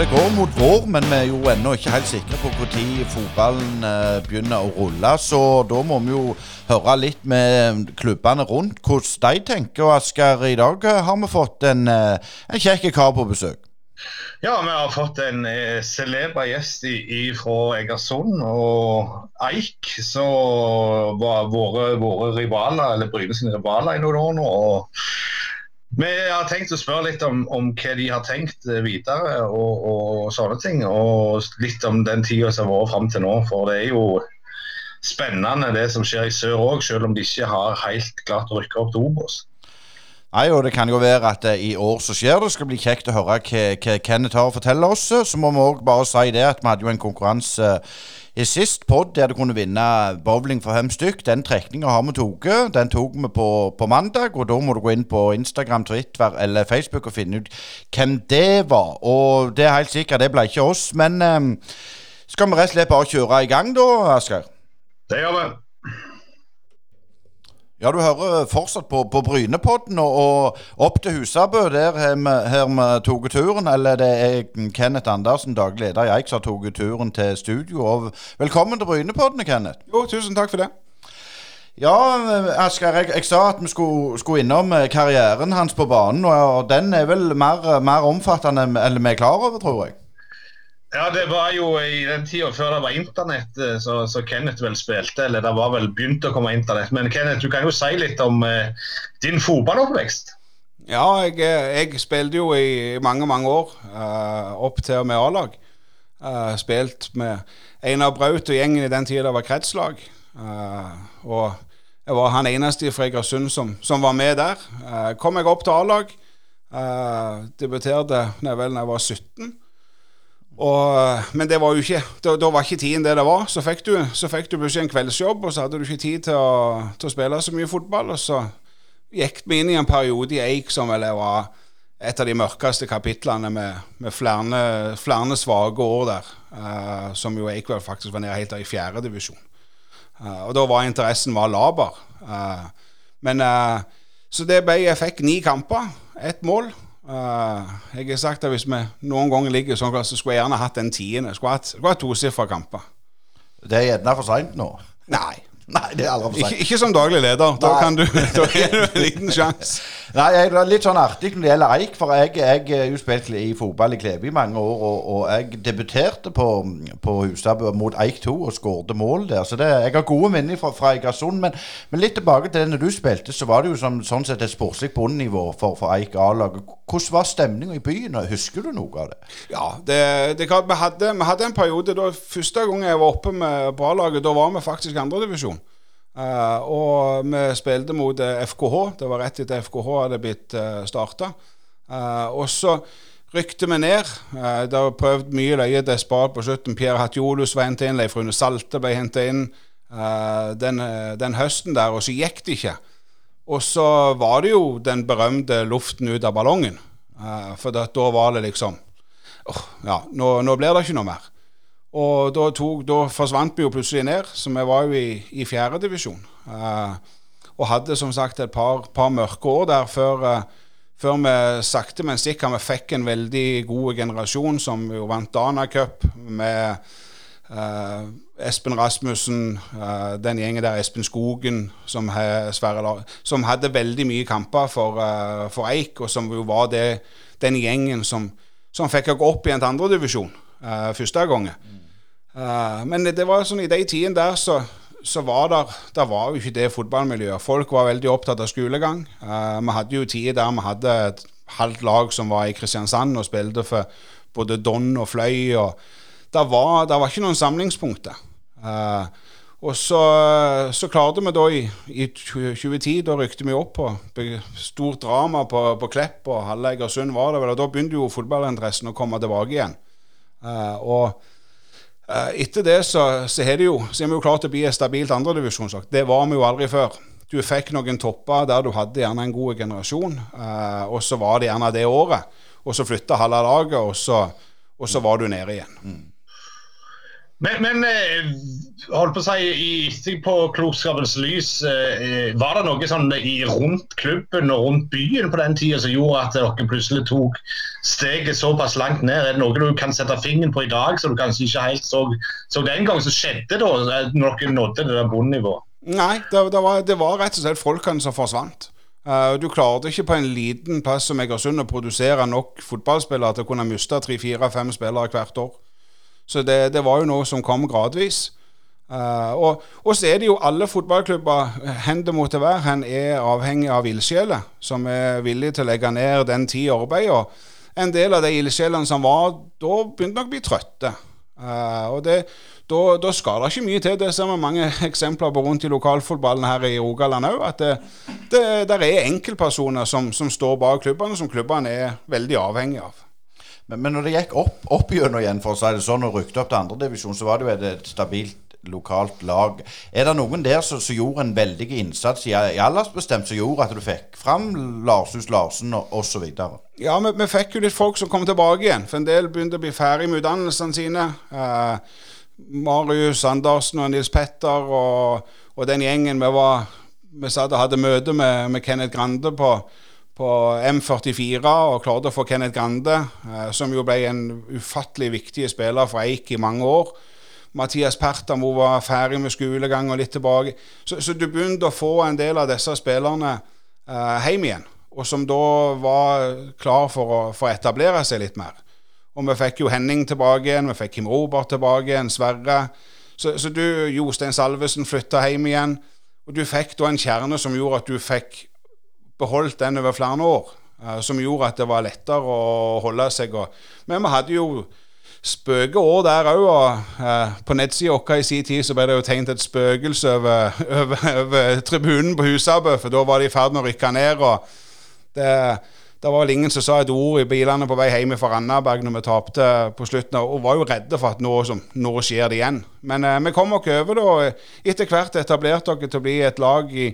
det går mot vår, men vi er jo ennå ikke helt sikre på når fotballen eh, begynner å rulle. Så da må vi jo høre litt med klubbene rundt hvordan de tenker. Og Asker, i dag eh, har vi fått en, eh, en kjekk kar på besøk. Ja, vi har fått en eh, celeber gjest fra Egersund og Eik. som var våre, våre rivaler, eller Bryne sine rivaler i noen år nå. og vi har tenkt å spørre litt om, om hva de har tenkt eh, videre og, og, sånne ting. Og litt om den tida som har vært fram til nå. For det er jo spennende det som skjer i sør òg, selv om de ikke har helt klart å rykke opp til Obos. Nei, og Det kan jo være at uh, i år så skjer det. Det skal bli kjekt å høre hva, Kenneth har å fortelle oss. Så må vi òg bare si det at vi hadde jo en konkurranse i sist pod der du kunne vinne bowling for fem stykk. Den trekninga har vi tatt. Den tok vi på, på, mandag. Og da må du gå inn på Instagram, Twitter eller Facebook og finne ut hvem det var. Og det er helt sikkert, det ble ikke oss. Men um, skal vi rett og slett bare kjøre i gang da, Asgeir? Det gjør vi. Ja, du hører fortsatt på, på Brynepodden og, og, opp til Husabø. Der har vi tatt turen. Eller det er Kenneth Andersen, daglig leder i Eik, som har tatt turen til studio. Og velkommen til Brynepodden, Kenneth. Jo, tusen takk for det. Ja, Asgeir, jeg, jeg, sa at vi skulle, skulle, innom eh, karrieren hans på banen. Og den er vel mer, mer omfattende enn vi er klar over, tror jeg. Ja, det var jo i den tida før det var internett, eh, så, så, Kenneth vel spilte. Eller det var vel begynt å komme internett. Men Kenneth, du kan jo si litt om eh, din fotballoppvekst. Ja, jeg, eh, jeg, spilte jo i mange, mange år. Uh, opp til og med A-lag. Uh, spilt med Einar Braut og gjengen i den tida det var kretslag. Uh, og jeg var han eneste fra Egersund som, som, var med der. kom jeg opp til A-lag. debuterte da jeg var 17. Og, men det var jo ikke, da, da, var ikke tiden det det var. Så fikk du, så fikk du plutselig en kveldsjobb, og så hadde du ikke tid til å, til å, spille så mye fotball. Og så gikk vi inn i en periode i Eik som vel var et av de mørkeste kapitlene med, med flere, flere svake år der. Uh, som jo Eik vel faktisk var nede helt der i fjerdedivisjon. Uh, eh, og da var interessen var laber. Uh, men Så det ble Jeg fikk ni kamper, ett mål. Uh, jeg har sagt at hvis vi noen ganger ligger sånn, så skulle jeg gjerne hatt en tiende. Skulle hatt, skulle hatt tosifra kamper. Det er gjerne for seint nå. Nei. Nei, det er aldri for. Ikke, ikke, som daglig leder. Da, kan du, da er du en liten sjanse. Nei, jeg, det er litt sånn artig når det gjelder Eik, for jeg, jeg har jo spilt i fotball i Kleve i mange år, og, og jeg debuterte på, på Husabø mot Eik 2 og skårte mål der. Så det, jeg har gode minner fra, fra Egersund. Men, men, litt tilbake til det når du spilte, så var det jo som, sånn sett et sportslig bunnivå for, for Eik A-laget. Hvordan var stemninga i byen? Husker du noe av det? Ja, det, det klart, vi hadde, vi hadde en periode da Første gang jeg var oppe med på A-laget, da var vi faktisk andredivisjon. Uh, og vi spilte mot FKH. Eh, det var rett etter FKH hadde blitt uh, eh, starta. Uh, og så rykte vi ned. Uh, det var prøvd mye løye desperat på slutten. Pierre Hatjolus var hentet inn, Leif Rune Salte ble hentet inn den, den, høsten der, og så gikk det ikke. Og så var det jo den berømte luften ut av ballongen. for da, var det liksom oh, Ja, nå, nå blir det ikke noe mer. Og da, tok, da, forsvant vi jo plutselig ned, så vi var jo i, i fjerdedivisjon. Uh, og hadde som sagt et par, par mørke år der før, uh, før vi sakte, men sikkert vi fikk en veldig god generasjon som jo vant Dana Cup med uh, Espen Rasmussen, uh, den gjengen der, Espen Skogen, som, he, som hadde veldig mye kamper for, for, Eik, og som jo var det, den gjengen som, som fikk gå opp i en andredivisjon uh, første gangen. Uh, men det var sånn i de tidene der så, så var der, der var jo ikke det fotballmiljøet. Folk var veldig opptatt av skolegang. Uh, vi hadde jo tider der vi hadde et halvt lag som var i Kristiansand og spilte for både Don og Fløy. og Det var, var ikke noen samlingspunkter. Uh, og så, så, klarte vi da i, i 2010, da rykte vi opp på stort drama på, på Klepp og halve Egersund var det vel, og da begynte jo fotballinteressen å komme tilbake igjen. Uh, og Eh, etter det så, så, er det jo, så er vi jo klart å bli et stabilt andredivisjonslag. Det var vi jo aldri før. Du fikk noen topper der du hadde gjerne en god generasjon, uh, og så var det gjerne det året. Og så flytta halve laget, og så, og så var du nede igjen. Mm. Men, men eh, holdt på å si, i etterpåklokskapens lys, eh, var det noe sånn rundt klubben og rundt byen på den tida som gjorde at dere plutselig tok steget såpass langt ned? Er det noe du kan sette fingeren på i dag som du kanskje ikke helt så, så den gang som skjedde da, når dere nådde det der bunnivået? Nei, det, det, var, det, var, rett og slett folkene som forsvant. Uh, du klarte ikke på en liten plass som Egersund å produsere nok fotballspillere til å kunne miste tre-fire-fem spillere hvert år. Så det, det, var jo noe som kom gradvis. Uh, og, og, så er det jo alle fotballklubber, hen det måtte være, hen er avhengig av ildsjeler som er villige til å legge ned den tid arbeidet. En del av de ildsjelene som var da, begynte nok å bli trøtte. Uh, og det, da, da, skal det ikke mye til. Det ser vi mange eksempler på rundt i lokalfotballen her i Rogaland òg. At det, det, er enkeltpersoner som, som, står bak klubbene, som klubbene er veldig avhengig av. Men, men når det gikk opp, opp gjennom igjen, for å si det sånn, og rykte opp til andredivisjon, så var det jo et, stabilt lokalt lag. Er det noen der som, som gjorde en veldig innsats i, i aldersbestemt, som gjorde at du fikk fram Larshus Larsen osv.? Ja, vi, vi, fikk jo litt folk som kom tilbake igjen. For en del begynte å bli ferdig med utdannelsene sine. Eh, Marius Andersen og Nils Petter og, og, den gjengen vi var Vi satt og hadde møte med, med Kenneth Grande på, på, M44 og klarte å få Kenneth Grande, eh, som jo ble en ufattelig viktig spiller for Eik i mange år. Mathias Pertamo var ferdig med skolegang og litt tilbake. Så, så, du begynte å få en del av disse spillerne eh, hjem igjen, og som da var klar for å, for etablere seg litt mer. Og vi fikk jo Henning tilbake igjen, vi fikk Kim Robert tilbake igjen, Sverre. Så, så du, Jostein Salvesen flytta hjem igjen. Og du fikk da en kjerne som gjorde at du fikk beholdt den over flere år. Uh, som gjorde at det var lettere å holde seg. Men vi hadde jo spøke år der òg. Og uh, på nettsida vår i sin tid så ble det jo tegnet et spøkelse over, over, over tribunen på Husabø, for da var de i ferd med å rykke ned. og det det var vel ingen som sa et ord i bilene på vei hjem fra Randaberg når vi tapte på slutten, og var jo redde for at nå, som, nå skjer det igjen. Men eh, vi kom oss over det, og etter hvert etablerte dere til å bli et lag i,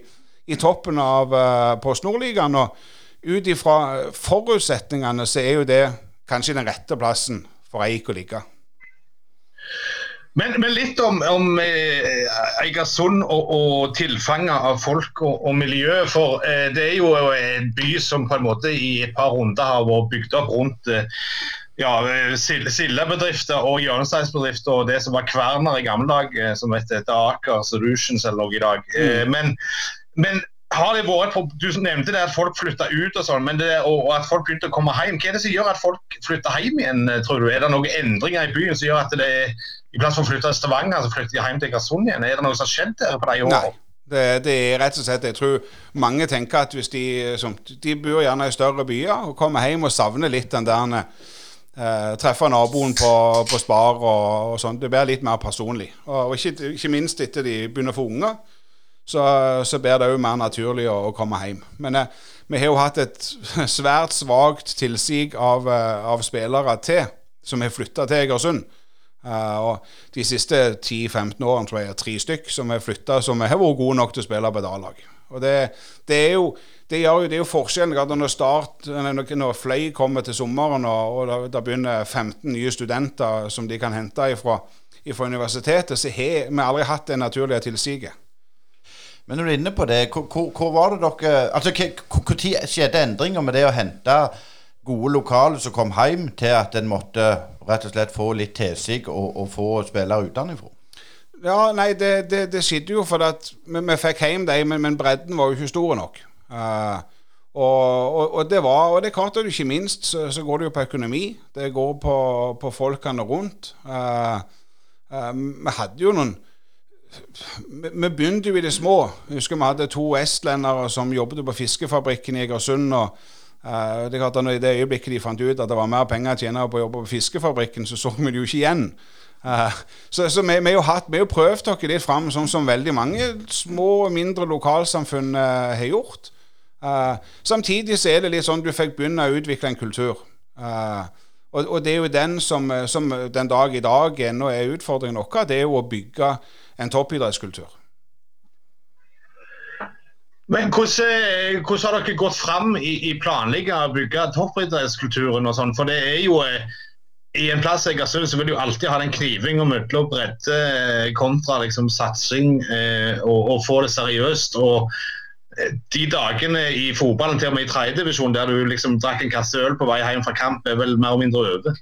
i toppen av uh, Post Nordligaen. Og ut ifra forutsetningene så er jo det kanskje den rette plassen for Eik å ligge. Men, men, litt om, om eh, Eigersund og, og tilfanget av folk og, og miljø. For eh, det er jo en by som på en måte i et par runder har vært bygd opp rundt eh, ja, sildebedrifter og hjørnesteinsbedrifter og det som var Kverner i gamle dag, eh, som heter Aker Solutions eller noe i dag. Eh, mm. Men, men har det vært, Du nevnte det at folk flytta ut og sånn, og, at folk begynte å komme hjem. Hva er det som gjør at folk flytter hjem igjen, tror du? Er det noen endringer i byen som gjør at det er i plass for å flytte til Stavanger, så flytter de hjem til Egersund igjen. Er det noe som har skjedd der på de årene? Nei. Det, det, er rett og slett Jeg tror mange tenker at hvis de som, De bor gjerne i større byer og kommer hjem og savner litt den der eh, Treffer naboen på, på Spar og, og sånn. Det blir litt mer personlig. Og, og ikke, ikke, minst etter de begynner å få unger, så, så blir det òg mer naturlig å, å, komme hjem. Men eh, vi har jo hatt et svært svakt tilsig av, eh, av spillere til som har flytta til Egersund. Uh, og De siste 10-15 årene tror jeg er tre stykk som har flytta som har vært gode nok til å spille på et A-lag. Og det, det, er jo, det, jo, det er jo forskjellen når, start, når, Fløy kommer til sommeren og, og da begynner 15 nye studenter som de kan hente ifra universitetet, så har vi aldri hatt det naturlige tilsiget. Men når du er inne på det, hvor, hvor var det dere Altså, Når skjedde endringer med det å hente gode lokaler som kom hjem, til at en måtte rett og slett få litt tilsig og, og få spillere utenfra? Ja, nei, det, det, det skjedde jo fordi at vi, vi fikk hjem dem, men, men, bredden var jo ikke stor nok. Uh, og, og, og, det var, og det er klart at ikke minst så, så, går det jo på økonomi. Det går på, på folkene rundt. Uh, uh, vi hadde jo noen vi, begynte jo i det små. Jeg husker vi hadde to estlendere som jobbet på fiskefabrikken i Egersund. og Uh, det klart I det øyeblikket de fant ut at det var mer penger å tjene på å jobbe på fiskefabrikken, så så vi det jo ikke igjen. Uh, så, så vi, vi, har hatt, vi har prøvd oss litt fram, sånn som veldig mange små og mindre lokalsamfunn uh, har gjort. samtidig så er det litt sånn du fikk begynne å utvikle en kultur. Og, og, det er jo den som, som den dag i dag ennå er utfordringen vår, det er jo å bygge en toppidrettskultur. Men hvordan, eh, hvordan, har dere gått fram i, i planlegge å bygge toppidrettskulturen og sånn? For det er jo eh, i en plass jeg Egersund så vil du alltid ha den knivinga mellom bredde eh, kontra liksom, satsing eh, og, og, få det seriøst. og de dagene i fotballen, til og med i tredjedivisjon, der du liksom drakk en kasse øl på vei hjem fra kamp, er vel mer og mindre over.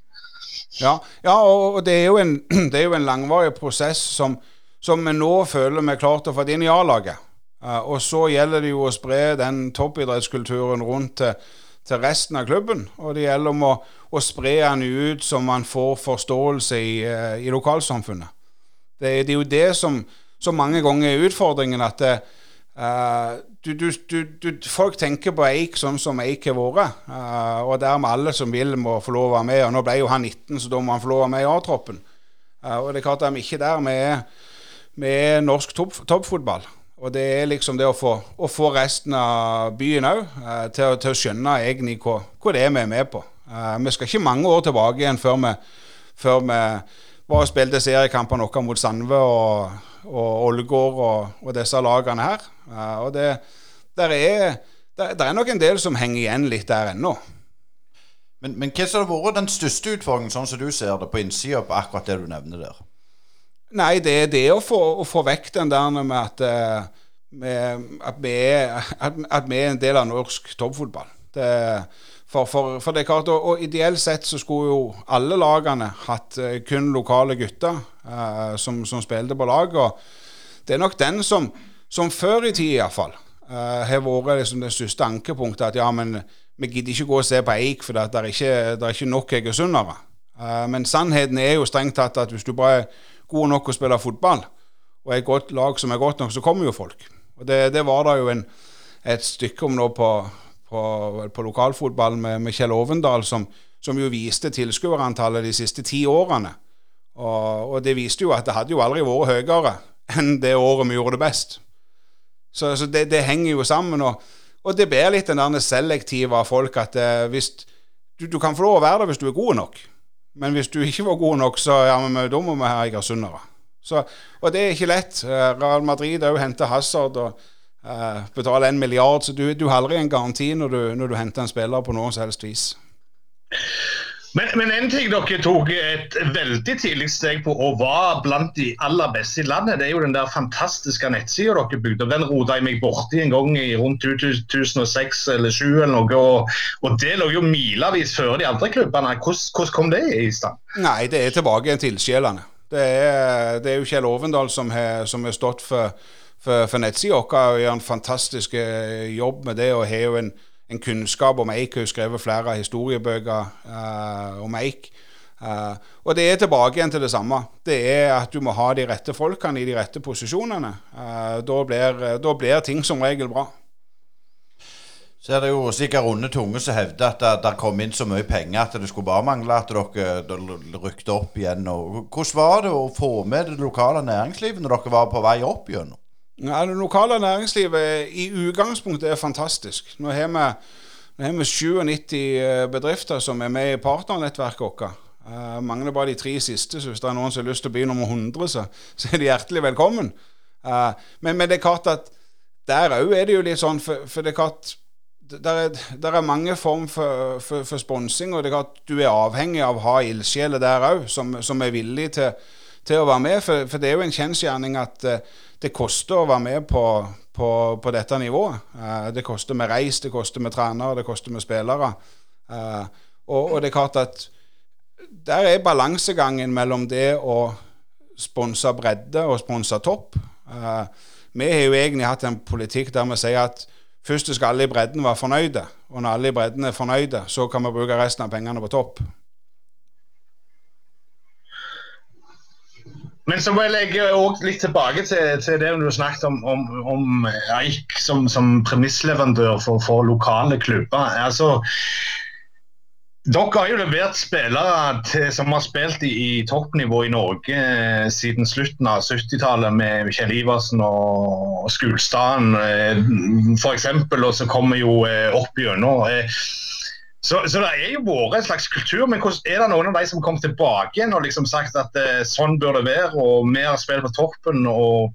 Ja, ja og det er, en, det er, jo en, langvarig prosess som, som vi nå føler vi har klart å få inn i A-laget. Uh, og så gjelder det jo å spre den toppidrettskulturen rundt til til resten av klubben. Og det gjelder om å, å spre den ut så man får forståelse i, eh, i lokalsamfunnet. Det, det, er jo det som, som mange ganger er utfordringen. at det, uh, du, du, du, folk tenker på Eik sånn som Eik har vært. Uh, og dermed alle som vil, må få lov å være med. Og nå ble jo han 19, så da må han få lov å være med i A-troppen. Uh, og det er klart at de ikke der med, med norsk topp, toppfotball. Og det er liksom det å få, å få resten av byen òg eh, til, til, å skjønne egentlig hva, hva, det er vi er med på. Eh, vi skal ikke mange år tilbake igjen før vi, før vi var og spilte seriekamper noe mot Sandve og, og Ålgård og, og, disse lagene her. Eh, og det der er, der, der er nok en del som henger igjen litt der ennå. Men, men hva har vært den største utfordringen, sånn som du ser det, på innsida på akkurat det du nevner der? Nei, det er det å få, å få vekk den der med at, med, at, vi er, at, vi er, en del av norsk toppfotball. Det, for, for, for, det er klart, og, og, Ideelt sett så skulle jo alle lagene hatt uh, kun lokale gutter uh, som, som spilte på lag. og Det er nok den som, som før i tid iallfall uh, har vært liksom det største ankepunktet. At ja, men vi gidder ikke gå og se på Eik, for det er ikke, det er ikke nok egersundere. Uh, men sannheten er jo strengt tatt at hvis du bare gode nok å spille fotball, og et godt lag som er godt nok, så kommer jo folk. Og Det, det var det jo en, et stykke om nå på, på, på lokalfotballen med, med, Kjell Ovendal, som, som jo viste tilskuerantallet de siste ti årene. Og, og, det viste jo at det hadde jo aldri vært høyere enn det året vi gjorde det best. Så, så det, det, henger jo sammen. Og, og det blir litt den der selektive av folk at eh, hvis du, du, kan få lov å være der hvis du er god nok. Men hvis du ikke var god nok, så ja, men, da må vi ha egersundere. Og det er ikke lett. Eh, Real Madrid òg henter Hazard og uh, betaler en milliard, så du, du har aldri en garanti når du, når du henter en spiller på noe som helst vis. Men, men, en ting dere tok et veldig tidlig steg på og var blant de aller beste i landet, det er jo den der fantastiske nettsida dere bygde. Den rota jeg meg borti en gang i rundt 2006 eller 2007 eller noe. Og, og det lå jo milevis før de andre klubbene. Hvordan, hvordan, kom det i stand? Nei, det er tilbake igjen til ildsjelene. Det, det, er jo Kjell Ovendal som har, som har stått for, for, for nettsida vår og gjør en fantastisk eh, jobb med det. og har jo en en kunnskap om eik. Hun har skrevet flere historiebøker uh, om eik. Uh, og det er tilbake igjen til det samme. Det er at du må ha de rette folkene i de rette posisjonene. Uh, da, blir, da, blir, ting som regel bra. Så er det jo sikkert runde tunge som hevder at det, det, kom inn så mye penger at det skulle bare mangle at dere rykte opp igjen. Og hvordan var det å få med det lokale næringslivet når dere var på vei opp igjennom? Ja, Det lokale næringslivet i utgangspunktet er fantastisk. Nå har vi, nå har vi 97 eh, bedrifter som er med i partnernettverket vårt. Uh, mangler bare de tre siste, så hvis det er noen som har lyst til å bli nummer 100, så, så er de hjertelig velkommen. Uh, men, men, det er klart at der òg er det jo litt sånn, for, for det er klart der er, der er mange former for, for, for sponsing, og det er klart du er avhengig av å ha ildsjeler der òg, som, som, er villige til, til, å være med. For, for det er jo en kjensgjerning at uh, det koster å være med på, på, på dette nivået. Uh, det koster med reis, det koster med trenere, det koster med spillere. Uh, og, og, det er klart at der er balansegangen mellom det å sponse bredde og sponse topp. Uh, vi har jo egentlig hatt en politikk der vi sier at først skal alle i bredden være fornøyde. Og når alle i bredden er fornøyde, så kan vi bruke resten av pengene på topp. Men så må jeg legge litt tilbake til, til, det du snakket om, om, om Eik som, som premissleverandør for, for, lokale klubber. Altså, dere har jo levert spillere til, som har spilt i, i, toppnivå i Norge eh, siden slutten av 70-tallet, med Kjell Iversen og Skulstaden eh, f.eks., og så kommer jo eh, opp gjennom. Så, så, det er jo vært en slags kultur, men er det noen av de som kom tilbake igjen og liksom sagt at eh, sånn bør det være, og vi har spilt på toppen, og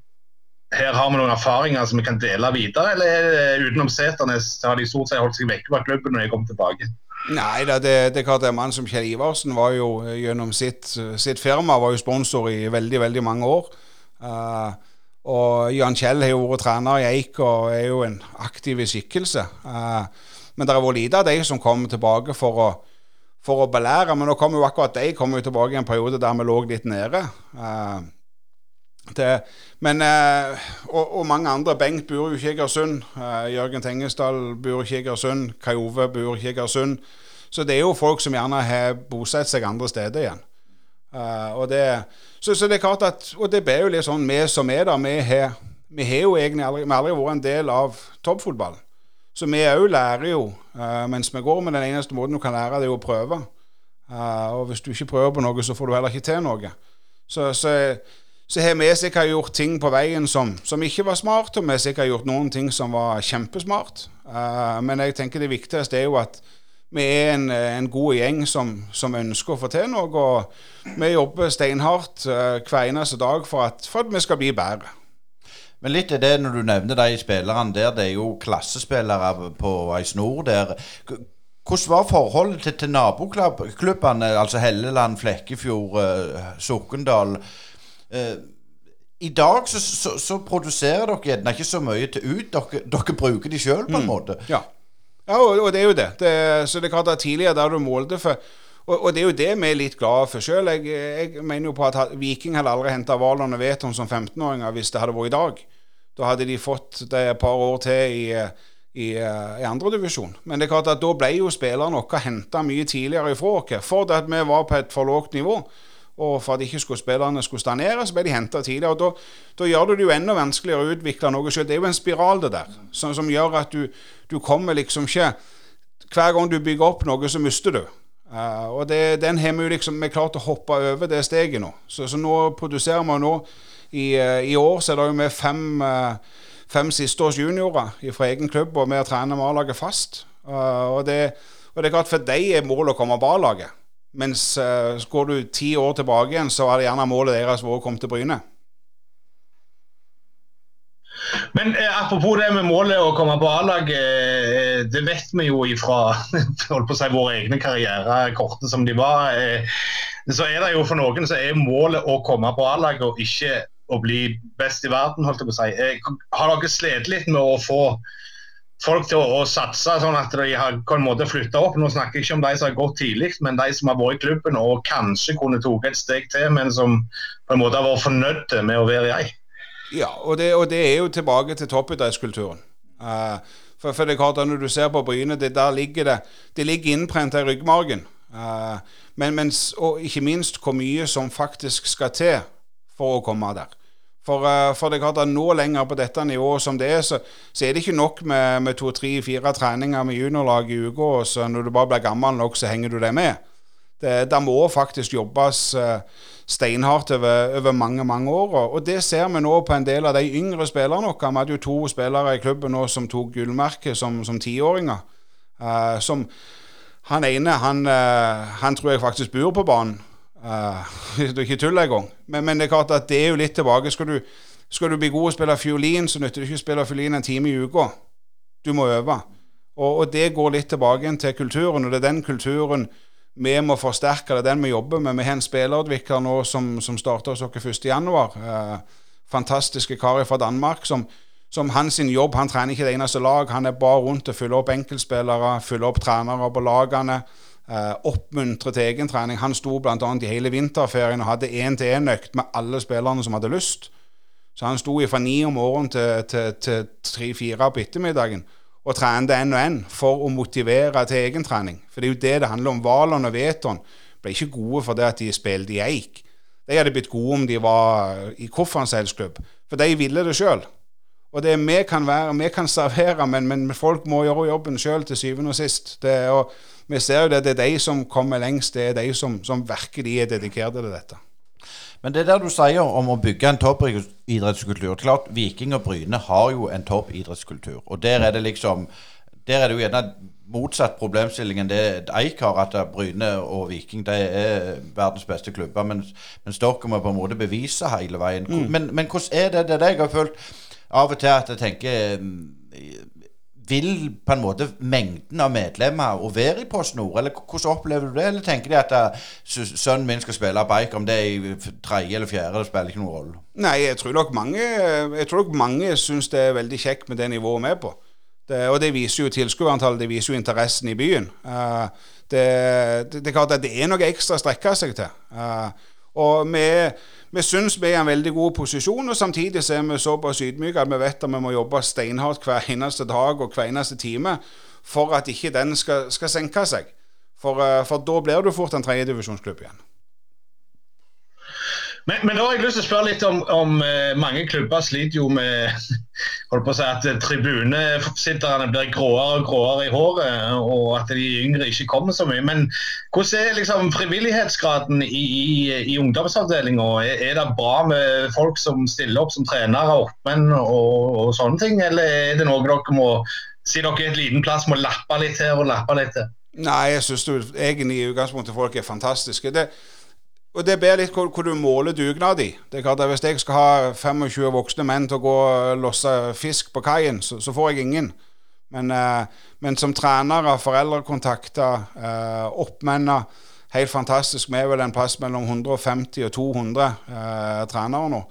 her har vi noen erfaringer som vi kan dele videre, eller er utenom seterne har de stort sett holdt seg vekke fra klubben når de kom tilbake? Nei det, det, det er klart en mann som Kjell Iversen var jo eh, gjennom sitt, sitt, firma var jo sponsor i veldig, veldig mange år. Uh, og Jan Kjell har jo vært trener i Eik og er jo en aktiv skikkelse. Uh, men det har vært lite av de som kommer tilbake for å, for å belære. Men nå kommer jo akkurat de kom jo tilbake i en periode der vi lå litt nede. Uh, det, men, uh, og, og, mange andre. Bengt bor jo i Egersund. Uh, Jørgen Tengesdal bor i Egersund. Kai Ove bor i Egersund. Så det er jo folk som gjerne har bosatt seg andre steder igjen. Og, det, så, så, det er klart at, og det blir jo litt sånn vi som er der, vi har, jo egentlig aldri, aldri vært en del av toppfotballen. Så vi òg lærer jo uh, mens vi går, men den eneste måten du kan lære, det er å prøve. Uh, og hvis du ikke prøver på noe, så får du heller ikke til noe. Så, så så har vi sikkert gjort ting på veien som, som, ikke var smart, og vi har sikkert gjort noen ting som var kjempesmart. Uh, men jeg tenker det viktigste er jo at vi er en, en god gjeng som, som, ønsker å få til noe. Og vi jobber steinhardt hver eneste dag for at, for at vi skal bli bedre. Men litt er det når du nevner de spillerne der, det er jo klassespillere på ei snor der. Hvordan var forholdet til, til naboklubbene, altså Helleland, Flekkefjord, uh, Sokndal? Eh, I dag så, så, så, produserer dere gjerne ikke så mye til ut. Dere, dere bruker de sjøl, på en mm. måte. Ja, ja og, og, det er jo det. det så det er klart at tidligere der du målte for og, og, det er jo det vi er litt glade for sjøl. Jeg, jeg, mener jo på at Viking hadde aldri henta Valon og Veton som 15-åringer hvis det hadde vært i dag. Da hadde de fått det et par år til i, i, i andredivisjon. Men det er klart at da ble jo spillerne våre henta mye tidligere ifra oss. For at vi var på et for lågt nivå. Og for at ikke skulle spillerne skulle stagnere, så ble de henta tidligere. og da, da, gjør det det jo enda vanskeligere å utvikle noe sjøl. Det er jo en spiral, det der, som, som gjør at du, du, kommer liksom ikke Hver gang du bygger opp noe, så mister du. Uh, og det, den har vi liksom vi klart å hoppe over det steget nå. Så, så nå produserer vi nå i, uh, i, år så er det jo med fem, uh, fem sisteårs juniorer fra egen klubb, og vi trener med A-laget fast. og, det, og det er klart for dem er målet å komme på A-laget. Mens uh, går du ti år tilbake igjen, så er det gjerne målet deres vært å komme til Bryne. Men eh, apropos det med målet å komme på A-laget. eh, det vet vi jo ifra holdt på å si, våre egne karrierer, korte som de var. Eh, så er det jo for noen så er målet å komme på A-laget og ikke å bli best i verden. holdt jeg på å si. Eh, har dere slitt litt med å få folk til å, å, satse, sånn at de har på en måte flytta opp. Nå snakker jeg ikke om de som har gått tidlig, men de som har vært i klubben og kanskje kunne tatt et steg til, men som på en måte har vært fornøyd med å være i ei. Ja, og det, og det, er jo tilbake til toppidrettskulturen. Uh, for, for, det er klart at Når du ser på Bryne, det, der ligger det det ligger innprent i ryggmargen. Uh, men, og ikke minst hvor mye som faktisk skal til for å komme der. For, uh, for, det er klart at nå lenger på dette nivået som det er, så, så er det ikke nok med, med to, tre, fire treninger med juniorlag i uka, og så når du bare blir gammel nok, så henger du deg med. Det, det må faktisk jobbes uh, steinhardt over, over, mange mange år. Og det ser vi nå på en del av de yngre spillerne våre. Vi hadde jo to spillere i klubben nå som tok gullmerke som tiåringer. Uh, han ene han, uh, han tror jeg faktisk bor på banen. Uh, det er ikke tull engang. Men, men det er klart at det er jo litt tilbake. Skal du, skal du bli god og spille fiolin, så nytter det ikke å spille fiolin en time i uka. Du må øve. Og, og, det går litt tilbake til kulturen, og det er den kulturen vi må forsterke. Det den vi jobber med. Vi har en spillerutvikler nå som, som starter hos oss 1.1. Eh, fantastiske kar fra Danmark som, som hans jobb Han trener ikke det eneste lag. Han er bare rundt og fyller opp enkeltspillere, fyller opp trenere på lagene eh, oppmuntre til egentrening. Han sto bl.a. i hele vinterferien og hadde én-til-én-økt med alle spillerne som hadde lyst. Så han sto fra ni om morgenen til tre-fire på ettermiddagen og trene det én og én for å motivere til egentrening. For det er jo det det handler om. Valon og Veton ble ikke gode for det at de spilte i Eik. De hadde blitt gode om de var i Kofferseilsklubb, for de ville det sjøl. Og det vi kan være, vi kan servere, men, men folk må gjøre jobben sjøl til syvende og sist. Det, og vi ser jo det, det er de som kommer lengst, det er de som, som virkelig er dedikerte til dette. Men det der du sier om å bygge en toppidrettskultur Klart, Viking og Bryne har jo en toppidrettskultur. Og der er det liksom Der er det jo gjerne motsatt problemstilling enn det Eik har, at Bryne og Viking de er verdens beste klubber. Mens, mens dere må på en måte bevise hele veien. Mm. Men, men, hvordan er det? Det det jeg har følt av og til at jeg tenker vil på en måte mengden av medlemmer å være i Post Nord? Eller hvordan opplever du det? Eller tenker de at uh, sønnen min skal spille bike, om det er i tredje eller fjerde, det spiller ikke noen rolle? Nei, jeg tror nok mange, jeg mange syns det er veldig kjekt med det nivået vi er på. Det, og det viser jo tilskuerantallet, det viser jo interessen i byen. Uh, det, det, det, er klart at det er noe ekstra å strekke seg til. Uh, og vi vi syns vi er i en veldig god posisjon, og samtidig så er vi såpass ydmyke at vi vet at vi må jobbe steinhardt hver eneste dag og hver eneste time for at ikke den skal, skal senke seg. For, eh, for da blir du fort en tredjedivisjonsklubb igjen. Men, men, da har jeg lyst til å spørre litt om, om uh, mange klubber sliter jo med på å si at tribunesitterne blir gråere og gråere i håret, og at de yngre ikke kommer så mye. Men hvordan er liksom frivillighetsgraden i, i, i ungdomsavdelinga? Er, er, det bra med folk som stiller opp som trenere, oppmenn og, og sånne ting, eller er det noe dere må si dere er et liten plass må lappe litt her og lappe litt her? Nei, jeg syns egentlig i utgangspunktet folk er fantastiske. Det og Det ber litt hvor, hvor du måler dugnad i. Det er klart at Hvis jeg skal ha 25 voksne menn til å gå og losse fisk på kaien, så, så, får jeg ingen. Men, eh, men som trenere, foreldrekontakter, eh, oppmenner Helt fantastisk. Vi er vel en plass mellom 150 og 200 eh, trenere nå.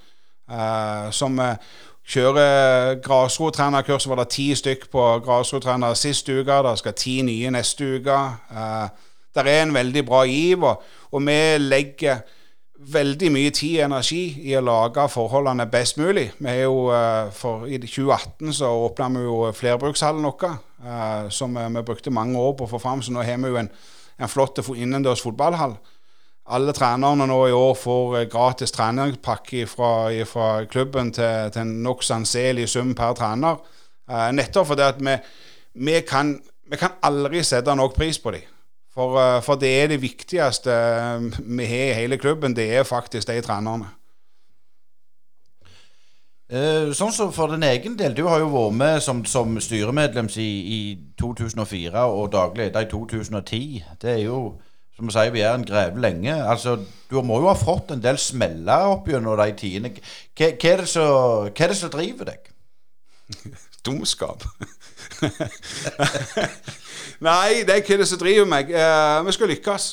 Eh, som eh, kjører grasrottrenerkurs. var det ti stykk på grasrottrener sist uke. Det skal ti nye neste uke. Eh, det er en veldig bra giv, og, og vi legger veldig mye tid og energi i å lage forholdene best mulig. Vi er jo, eh, for I 2018 så åpna vi jo flerbrukshallen vår, uh, som vi brukte mange år på å få fram. Så nå har vi jo en, en flott innendørs fotballhall. Alle trenerne nå i år får eh, gratis treningspakke fra, fra klubben til, til en nokså anselig sum per trener. Nettopp fordi at vi, vi, kan, vi kan aldri sette nok pris på dem. For, eh, for, det er det viktigste eh, vi har i hele klubben. Det er faktisk de trenerne. Eh, sånn som for din egen del, du har jo vært med som, som styremedlem i, i, 2004 og daglig leder i 2010. Det er jo, som sier, vi er en greve lenge. Altså, Du må jo ha fått en del smeller opp gjennom de tidene. Hva, hva, er hva er det som driver deg? Dumskap. Nei, det er ikke det som driver meg. Eh, vi skal lykkes.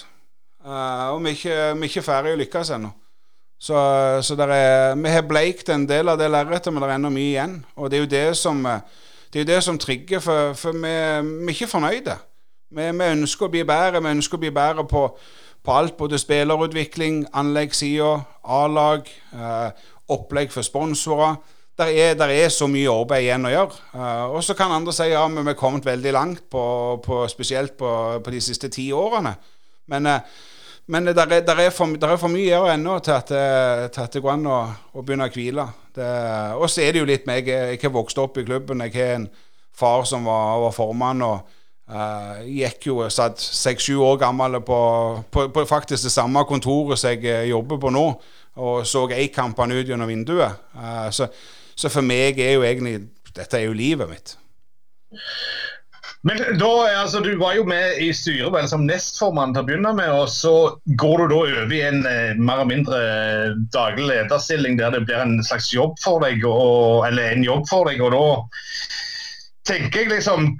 Eh, og vi er ikke, vi ikke ferdig å lykkes ennå. Så, så er, vi har bleikt en del av det lerretet, men det er ennå mye igjen. Og det er jo det som, det er jo det som trigger, for, for vi, vi, er ikke fornøyde. Vi, vi, ønsker å bli bedre. Vi ønsker å bli bedre på, på alt. Både spillerutvikling, anleggssida, A-lag, eh, opplegg for sponsorer der er, der er, så mye arbeid igjen å gjøre. Uh, og så kan andre si ja, men vi er kommet veldig langt, på, på, spesielt på, på, de siste ti årene. Men, uh, men der, er, der, er for, der, er, for, mye å gjøre ennå til at, eh, til at, det går an å, å begynne å hvile. Og så er det jo litt med Jeg, har vokst opp i klubben. Jeg har en far som var, var formann. og Uh, gikk jo satt seks-sju år gammel på, på, på, faktisk det samme kontoret som jeg jobber på nå, og så A-kampene ut gjennom vinduet. Uh, så så for meg er jo egentlig Dette er jo livet mitt. Men da, altså, Du var jo med i styret vel som nestformann til å begynne med, og så går du da over i en eh, mer eller mindre eh, daglig lederstilling der det blir en slags jobb for deg, og, eller en jobb for deg. og da tenker jeg liksom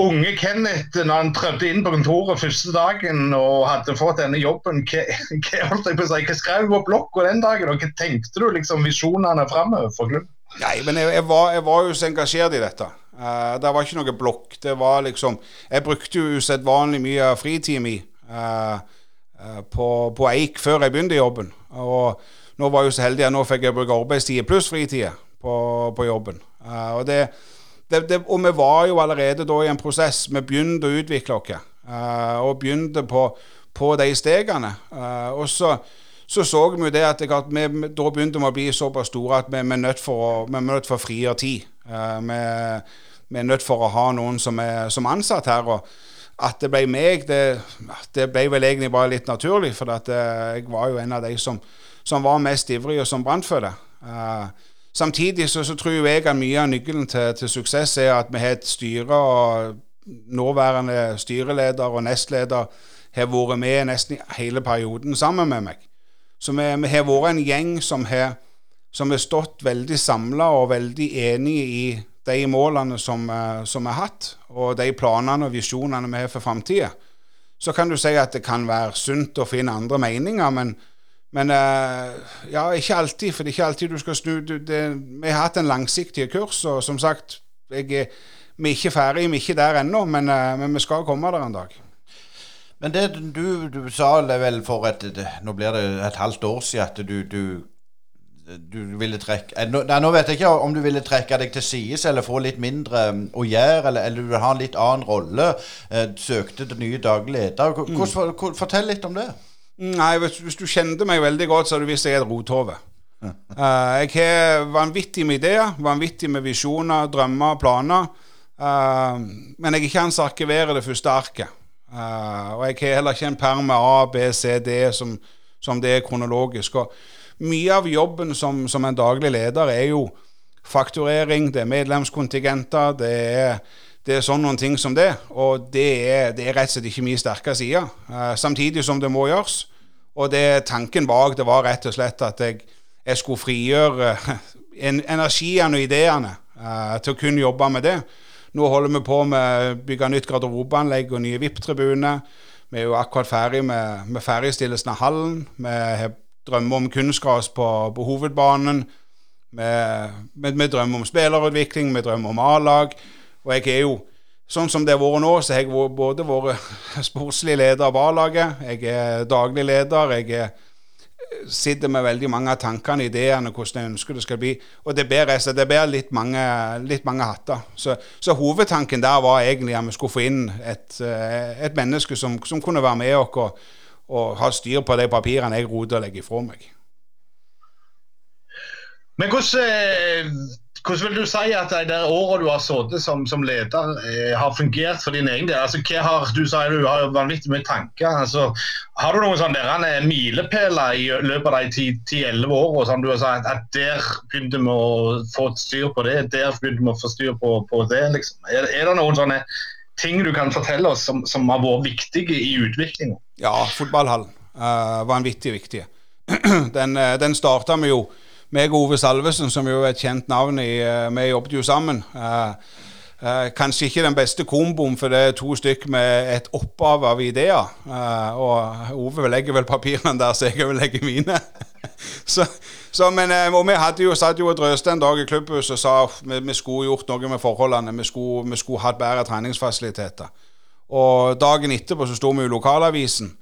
Unge Kenneth, når han trødde inn på kontoret første dagen og hadde fått denne jobben, hva, hva, hva skrev du på blokka den dagen? og Hva tenkte du liksom visjonene framover for klubben? Nei, men jeg, jeg, var, jeg, var, jo så engasjert i dette. Uh, det var ikke noe blokk. Det var liksom Jeg brukte jo usedvanlig mye fritid mi uh, uh, på, på, Eik før jeg begynte i jobben. Og nå var jeg jo så heldig at nå fikk jeg bruke arbeidstid pluss fritid på, på, jobben. og, det, det, det, og vi var jo allerede da i en prosess. Vi begynte å utvikle oss. og begynte på, på de stegene. og så så så vi det at, at vi, da begynte vi å bli såpass store at vi, er nødt for å, nødt for å tid. Uh, vi, vi, er nødt for å ha noen som er som ansatt her. og At det ble meg, det, det ble vel egentlig bare litt naturlig. For at, uh, jeg var jo en av de som, som var mest ivrig og som brant for det. Uh, samtidig så, så, tror jeg at mye av nøkkelen til, til, suksess er at vi har et styre og nåværende styreleder og nestleder har vært med nesten hele perioden sammen med meg. Så vi, vi har vært en gjeng som har, som har stått veldig samla og veldig enige i de målene som, som har hatt, og de planene og visjonene vi har for framtida, så kan du si at det kan være sunt å finne andre meninger, men, men ja, ikke alltid. For det er ikke alltid du skal snu. Det, vi har hatt en langsiktig kurs, og som sagt, jeg, vi er ikke ferdig, vi er ikke der ennå, men, men vi skal komme der en dag. Men det du, du sa vel for et Nå blir det et halvt år siden at du, du, du ville trekke eh, nå, nå, vet jeg ikke om du ville trekke deg til sides eller få litt mindre um, å gjøre, eller, eller du vil ha en litt annen rolle. Eh, søkte til nye daglig leder. Mm. Fortell litt om det. Nei, hvis, hvis, du kjente meg veldig godt, så hadde du visst jeg er et rothove. Uh, jeg har vanvittig med ideer, vanvittig med visjoner, drømmer, planer. Uh, men jeg er ikke han som arkiverer det første arket. Uh, og jeg har heller ikke en perm med A, B, C, D som, som det er kronologisk. Og mye av jobben som, som, en daglig leder er jo fakturering, det er medlemskontingenter, det er, det er sånn noen ting som det. Og det er, det er rett og slett ikke min sterke side. Uh, samtidig som det må gjøres. Og det tanken bak det var rett og slett at jeg, jeg skulle frigjøre energiene og ideene uh, til å kun jobbe med det. Nå holder vi på med å bygge nytt garderobeanlegg og nye VIP-tribuner. Vi er jo akkurat ferdig med, med ferdigstillelsen av hallen. Vi har drømmer om kunstgras på, på hovedbanen. Vi, vi, vi, drømmer om spillerutvikling, vi drømmer om A-lag. Og jeg er jo, sånn som det har vært nå, så har jeg både vært sportslig leder av A-laget, jeg er daglig leder, jeg er sitter med veldig mange av tankene, ideene, hvordan jeg ønsker det skal bli. Og det ber litt, mange, litt, mange, hatter. Så, så, hovedtanken der var egentlig at vi skulle få inn et, eh, et menneske som, som, kunne være med oss og, og, ha styr på de papirene jeg roter og legger ifra meg. Men hvordan eh, hvordan vil du si at de der årene du har sittet som, som, leder, eh, har fungert for din egen del? Altså, hva har, du sier du har vanvittig mye tanker. Altså, har du noen sånne milepæler i løpet av de 10-11 årene som du har sagt at der begynte vi å få styr på det, der begynte vi å få styr på, på det? Liksom? Er, er, det noen sånne ting du kan fortelle oss som, som har vært viktige i utviklingen? Ja, fotballhallen uh, viktig viktig. den, uh, den starta vi jo meg og Ove Salvesen, som jo er et kjent navn, i, eh, vi jobbet jo sammen. Uh, uh, kanskje ikke den beste komboen, for det er to stykk med et opphav av ideer. Og Ove legger vel papirene der, så jeg vil legge mine. så, så, men, og vi hadde jo, satt jo og drøste en dag i klubbhuset og sa vi, vi skulle gjort noe med forholdene. Vi skulle, skulle hatt bedre treningsfasiliteter. Og dagen etterpå så sto vi i lokalavisen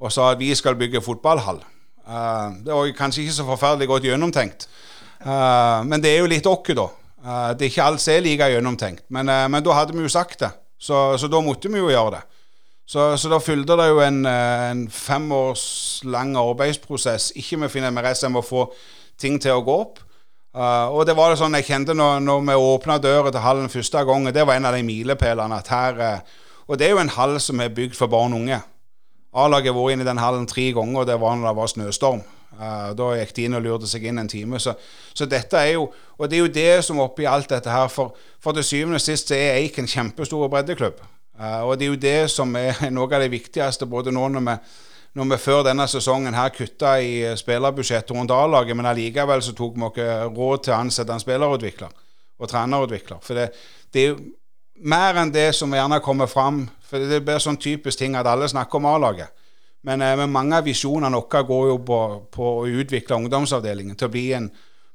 og sa at vi skal bygge fotballhall. Uh, det var kanskje ikke så forferdelig godt gjennomtenkt. Uh, men det er jo litt oss, da. Uh, det er ikke alt som er like gjennomtenkt. Men, men, da hadde vi jo sagt det, så, så da måtte vi jo gjøre det. Så, så da fulgte det jo en, en fem års lang arbeidsprosess, ikke med å finne MRS, enn å få ting til å gå opp. og det var det sånn jeg kjente når, når vi åpna døra til hallen første gangen. Det var en av de milepælene. Og det er jo en hall som er bygd for barn og unge. A-laget har vært inn i den hallen tre ganger, og det var når det var snøstorm. Uh, da gikk de inn og lurte seg inn en time. Så, så, dette er jo Og det er jo det som oppi alt dette her For, for til syvende og sist er Eik en kjempestor breddeklubb. Uh, og det er jo det som er noe av det viktigste både nå når vi, når vi før denne sesongen her kutta i spillerbudsjettet rundt A-laget, men allikevel så tok vi oss råd til å ansette en spillerutvikler og trenerutvikler. For det, det er jo mer enn det som gjerne kommer fram. For det blir sånn typisk ting at alle snakker om A-laget. Men, eh, men, mange av visjonene våre går jo på, på, å utvikle ungdomsavdelingen til å bli en,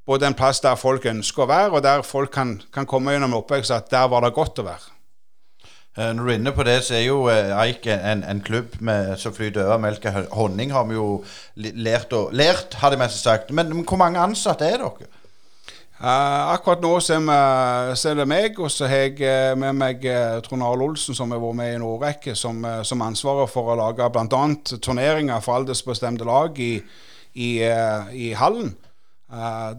både en plass der folk ønsker å være, og der folk kan, kan komme gjennom oppvekst at der var det godt å være. Eh, når du er inne på det, så er jo eh, Eik en, en klubb med, som flyter over melk og honning. Har vi jo lært, og, lært har de mest sagt. Men, men hvor mange ansatte er dere? Uh, akkurat nå så er, det meg, og så har jeg uh, med meg uh, Trond Arle Olsen, som har vært med i en årrekke, som, som ansvarer for å lage bl.a. turneringer for aldersbestemte lag i, i, i hallen.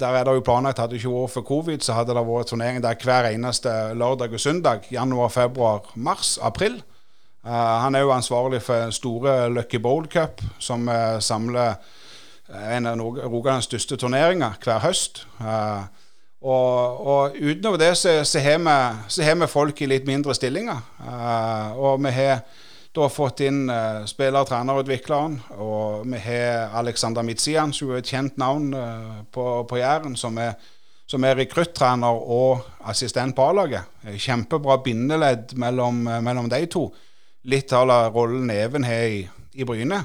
der er det jo planlagt, hadde ikke vært for covid, så hadde det vært turnering der hver eneste lørdag og søndag. Januar, februar, mars, april. han er jo ansvarlig for store Lucky Bowl Cup, som samler en av Rogalands største turneringer hver høst. Uh, og, og utover det så, så, har vi, så, har vi, folk i litt mindre stillinger. Uh, og vi har da fått inn uh, spiller- og trenerutvikleren. Og vi har Alexander Midtsian, som er et kjent navn uh, på, på Jæren, som er, som er rekruttrener og assistent på A-laget. Kjempebra bindeledd mellom, mellom de to. Litt av rollen Even har i, i Bryne.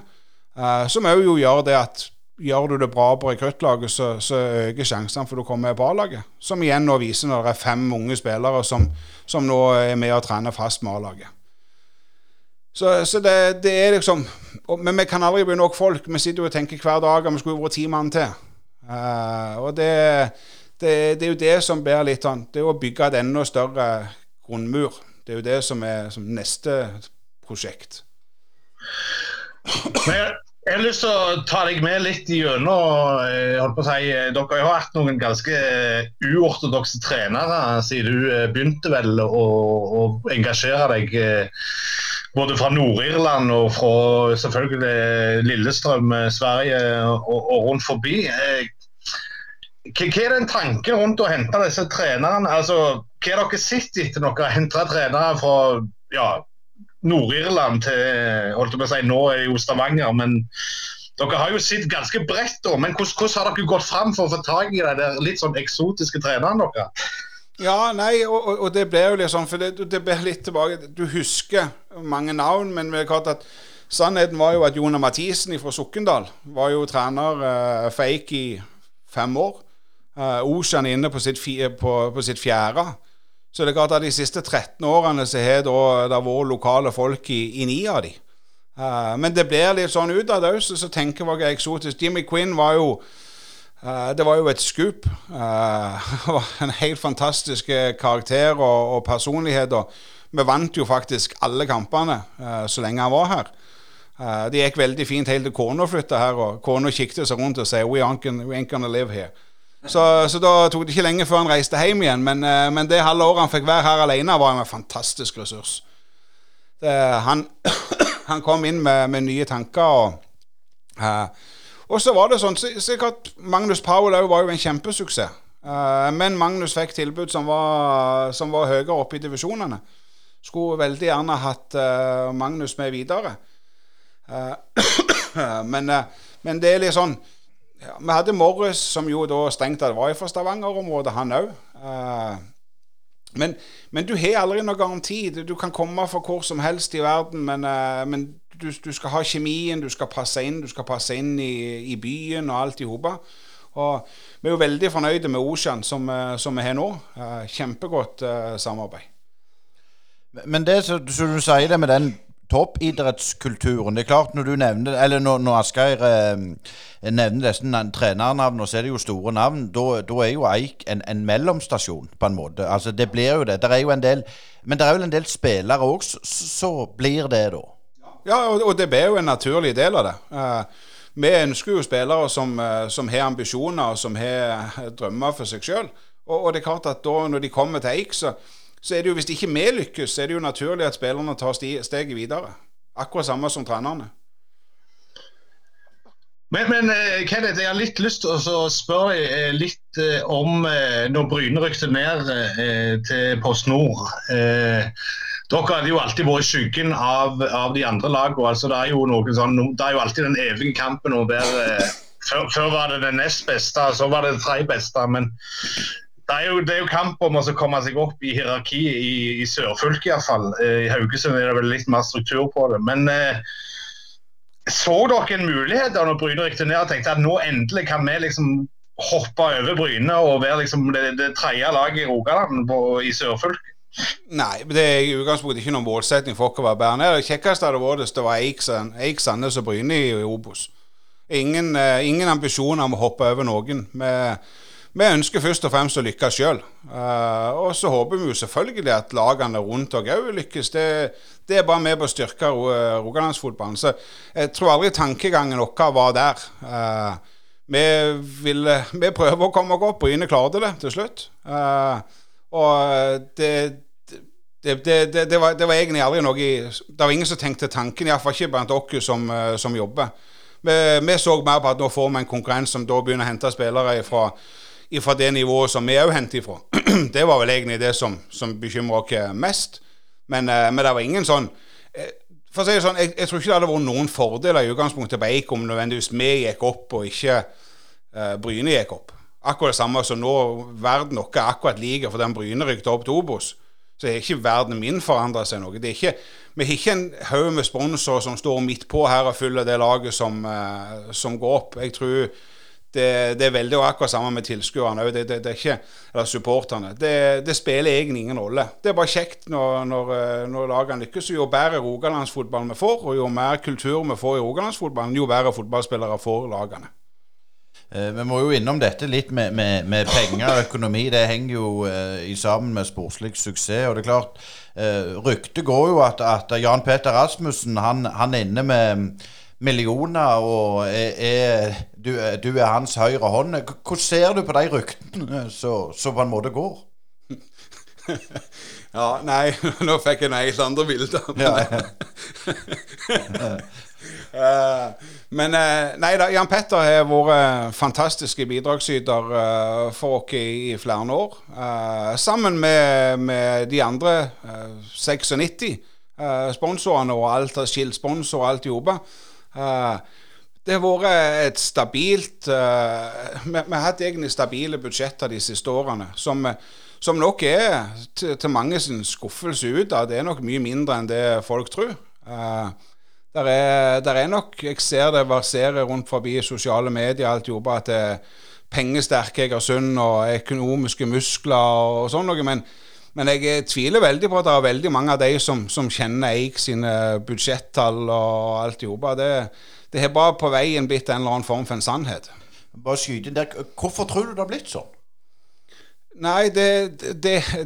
Uh, som òg gjør det at gjør du det bra på rekruttlaget, så, så øker sjansene for du kommer på A-laget. Som igjen nå viser når det er fem unge spillere som, som nå er med og trener fast med A-laget. Så, så det, det, er liksom Men vi kan aldri bli nok folk. Vi sitter jo og tenker hver dag om vi skulle vært ti mann til. Uh, og det, det, det, er jo det som blir litt sånn Det er å bygge et enda større grunnmur. Det er jo det som er som neste prosjekt. Men jeg har lyst til å ta deg med litt gjennom eh, holdt på å si, Dere har hatt noen ganske uortodokse trenere siden du eh, begynte vel å, å engasjere deg. Både fra Nord-Irland og fra selvfølgelig Lillestrøm, Sverige og, og rundt forbi. Hva er den tanken rundt å hente disse trenerne? Altså, hva har dere sett etter dere har henta trenere fra ja, Nord-Irland til holdt jeg å si, Nå er jo Stavanger, men dere har jo sett ganske bredt. da, men hvordan, hvordan, har dere gått fram for å få tak i de litt sånn eksotiske trenerne deres? Ja, nei, og, og, det ble jo sånn, for det, det ble litt tilbake Du husker mange navn, men det er klart at sannheten var jo at Jona Mathisen fra Sokndal var jo trener uh, fake i fem år. Uh, Ocean inne på sitt, på, på sitt fjerde. Så det er klart at de siste 13 årene så har det vært lokale folk i, i ni av de. Uh, men det blir litt sånn ut av det òg, så, så tenker jeg eksotisk. Jimmy Quinn var jo uh, Det var jo et skup. Uh, en helt fantastisk karakter og, og personlighet. Og vi vant jo faktisk alle kampene så lenge han var her. det gikk veldig fint helt til kona flytta her, og kona kikket seg rundt og sa we ain't gonna live here. Så, så, da tok det ikke lenge før han reiste hjem igjen. Men, eh, men det halve året han fikk være her alene, var en fantastisk ressurs. Det, han, han, kom inn med, med nye tanker. Og, uh, og, så var det sånn sikkert Magnus Powell var jo en kjempesuksess. Uh, men Magnus fikk tilbud som var, som var høyere oppe i divisjonene. Skulle veldig gjerne hatt uh, Magnus med videre. men, men det er litt sånn ja, Vi hadde Morris, som jo da strengt tatt var fra Stavanger-området, han òg. Eh, men, men, du har aldri noen garanti. Du kan komme fra hvor som helst i verden, men, uh, men du, du, skal ha kjemien, du skal passe inn, du skal passe inn i, i byen og alt i hopa. Og vi er jo veldig fornøyde med Ocean som, eh, som vi har nå. Kjempegodt samarbeid. Men det som du sier det med den toppidrettskulturen. Det er klart, når du nevner Eller når, når Asgeir eh, nevner disse trenernavnene, så er det jo store navn. Da, er jo Eik en, en, mellomstasjon, på en måte. Altså, det blir jo det. Det er jo en del Men det er vel en del spillere òg, så, blir det da. Ja, og, og det blir jo en naturlig del av det. Uh, vi ønsker jo spillere som, uh, som har ambisjoner, og som har drømmer for seg sjøl. Og, og, det er klart at da, når de kommer til Eik, så så er det jo, hvis ikke vi lykkes, så er det jo naturlig at spillerne tar steget videre. Akkurat samme som trenerne. Men, men eh, Kenneth, jeg har litt lyst til å spørre eh, litt eh, om når Bryne rykte ned til Post Nord. Dere hadde jo alltid vært i skyggen av, av, de andre lagene. Altså, det, er sånn, det er jo alltid den evige kampen være før, før, var det det nest beste, så var det det tredje beste. Men det er, jo, det er jo kamp om å komme seg opp i hierarkiet i, i sørfylket iallfall. Eh, I Haugesund er det vel litt mer struktur på det. Men eh, så dere en mulighet da når Bryne rykte ned og tenkte at nå endelig kan vi liksom hoppe over Bryne og være liksom det, det tredje laget i Rogaland i sørfylket? Nei, det er i utgangspunktet ikke noen målsetting for oss å være bedre. Det kjekkeste hadde vært hvis det var Eik, Sandnes og Bryne i Obos. Ingen, eh, ingen ambisjoner om å hoppe over noen. med vi ønsker først og fremst å lykkes sjøl. Eh, og så håper vi jo selvfølgelig at lagene rundt òg lykkes. Det, det, er bare med på å styrke Rogalandsfotballen. Så jeg tror aldri tankegangen vår var der. Uh, vi, ville, vi, prøver å komme oss opp. Bryne klarte det til slutt. Og det, det, var, det, var, egentlig aldri noe Det var ingen som tenkte tanken, iallfall ikke blant oss som, som jobber. Vi, vi, så mer på at nå får vi en konkurrent som da begynner å hente spillere fra fra det nivået som vi òg henter ifra. det var vel egentlig det som, som bekymra oss mest. Men, eh, men, det var ingen sånn eh, For å si det sånn, jeg, jeg, tror ikke det hadde vært noen fordeler i utgangspunktet på Eik om nødvendigvis vi gikk opp og ikke uh, Bryne gikk opp. akkurat det samme som nå verden vår er akkurat lik fordi Bryne rykket opp til Obos. Så har ikke verden min forandra seg noe. Det er ikke, vi har ikke en haug med sponsorer som står midt på her og fyller det laget som, som går opp. Jeg tror det, det, er veldig akkurat samme med tilskuerne det, det, det, er eller supporterne. Det, spiller egentlig ingen rolle. Det er bare kjekt når, når, eh, når lagene lykkes. Jo bedre rogalandsfotball vi får, og jo mer kultur vi får i rogalandsfotballen, jo bedre fotballspillere får lagene. Eh, vi må jo innom dette litt med, med, med penger og økonomi. Det henger jo eh, sammen med sportslig suksess. Og det er klart, eh, ryktet går jo at, at Jan Peter Rasmussen han, han er inne med millioner og er, er, du, du, er hans høyre hånd. Hvordan ser du på de ryktene som på en måte går? ja, nei, nå fikk jeg noen helt andre bilder. Ja, ja. uh, men uh, nei da, Jan Petter har vært fantastiske bidragsyter for oss i, flere år. sammen med, med, de andre 96 sponsorene og alt skilt sponsor og alt jobba. Eh, det har vært et stabilt vi, vi, har hatt egentlig stabile budsjetter de siste årene, som, som nok er til, til mange sin skuffelse ut av. Det er nok mye mindre enn det folk tror. Uh, der er, der er, nok Jeg ser det verserer rundt forbi sosiale medier alt jobba at det er pengesterke Egersund og økonomiske muskler og sånn noe. Men, men jeg tviler veldig på at det er veldig mange av de som, som kjenner Eik sine budsjettall og alt jobber. Det, det har bare på veien blitt en eller annen form for en sannhet. Bare skyte der. Hvorfor tror du det har blitt sånn? Nei, det, det,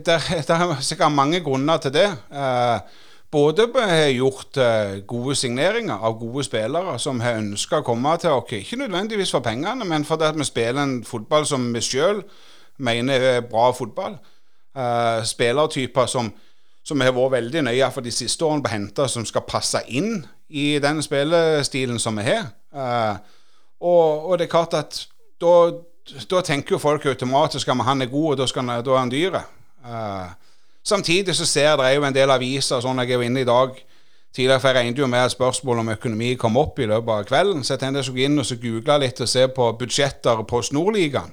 det, det er sikkert mange grunner til det. Eh, både har gjort eh, gode signeringer av gode spillere som har ønska å komme til oss. Ikke nødvendigvis for pengene, men fordi vi spiller en fotball som vi sjøl mener er bra fotball. Uh, spillertyper som, som har vært veldig nøye for de siste årene på henta, som skal passe inn i den spillestilen som vi har. Uh, og, og, det er klart at da, tenker jo folk automatisk at han er god, og da, skal, da er han dyr. Uh, samtidig så ser dere jo en del aviser, sånn jeg er jo inne i dag tidligere, for jeg regnet jo med at spørsmålet om økonomi kom opp i løpet av kvelden. Så jeg tenkte jeg skulle gå inn og google litt og se på budsjetter på Nordligaen.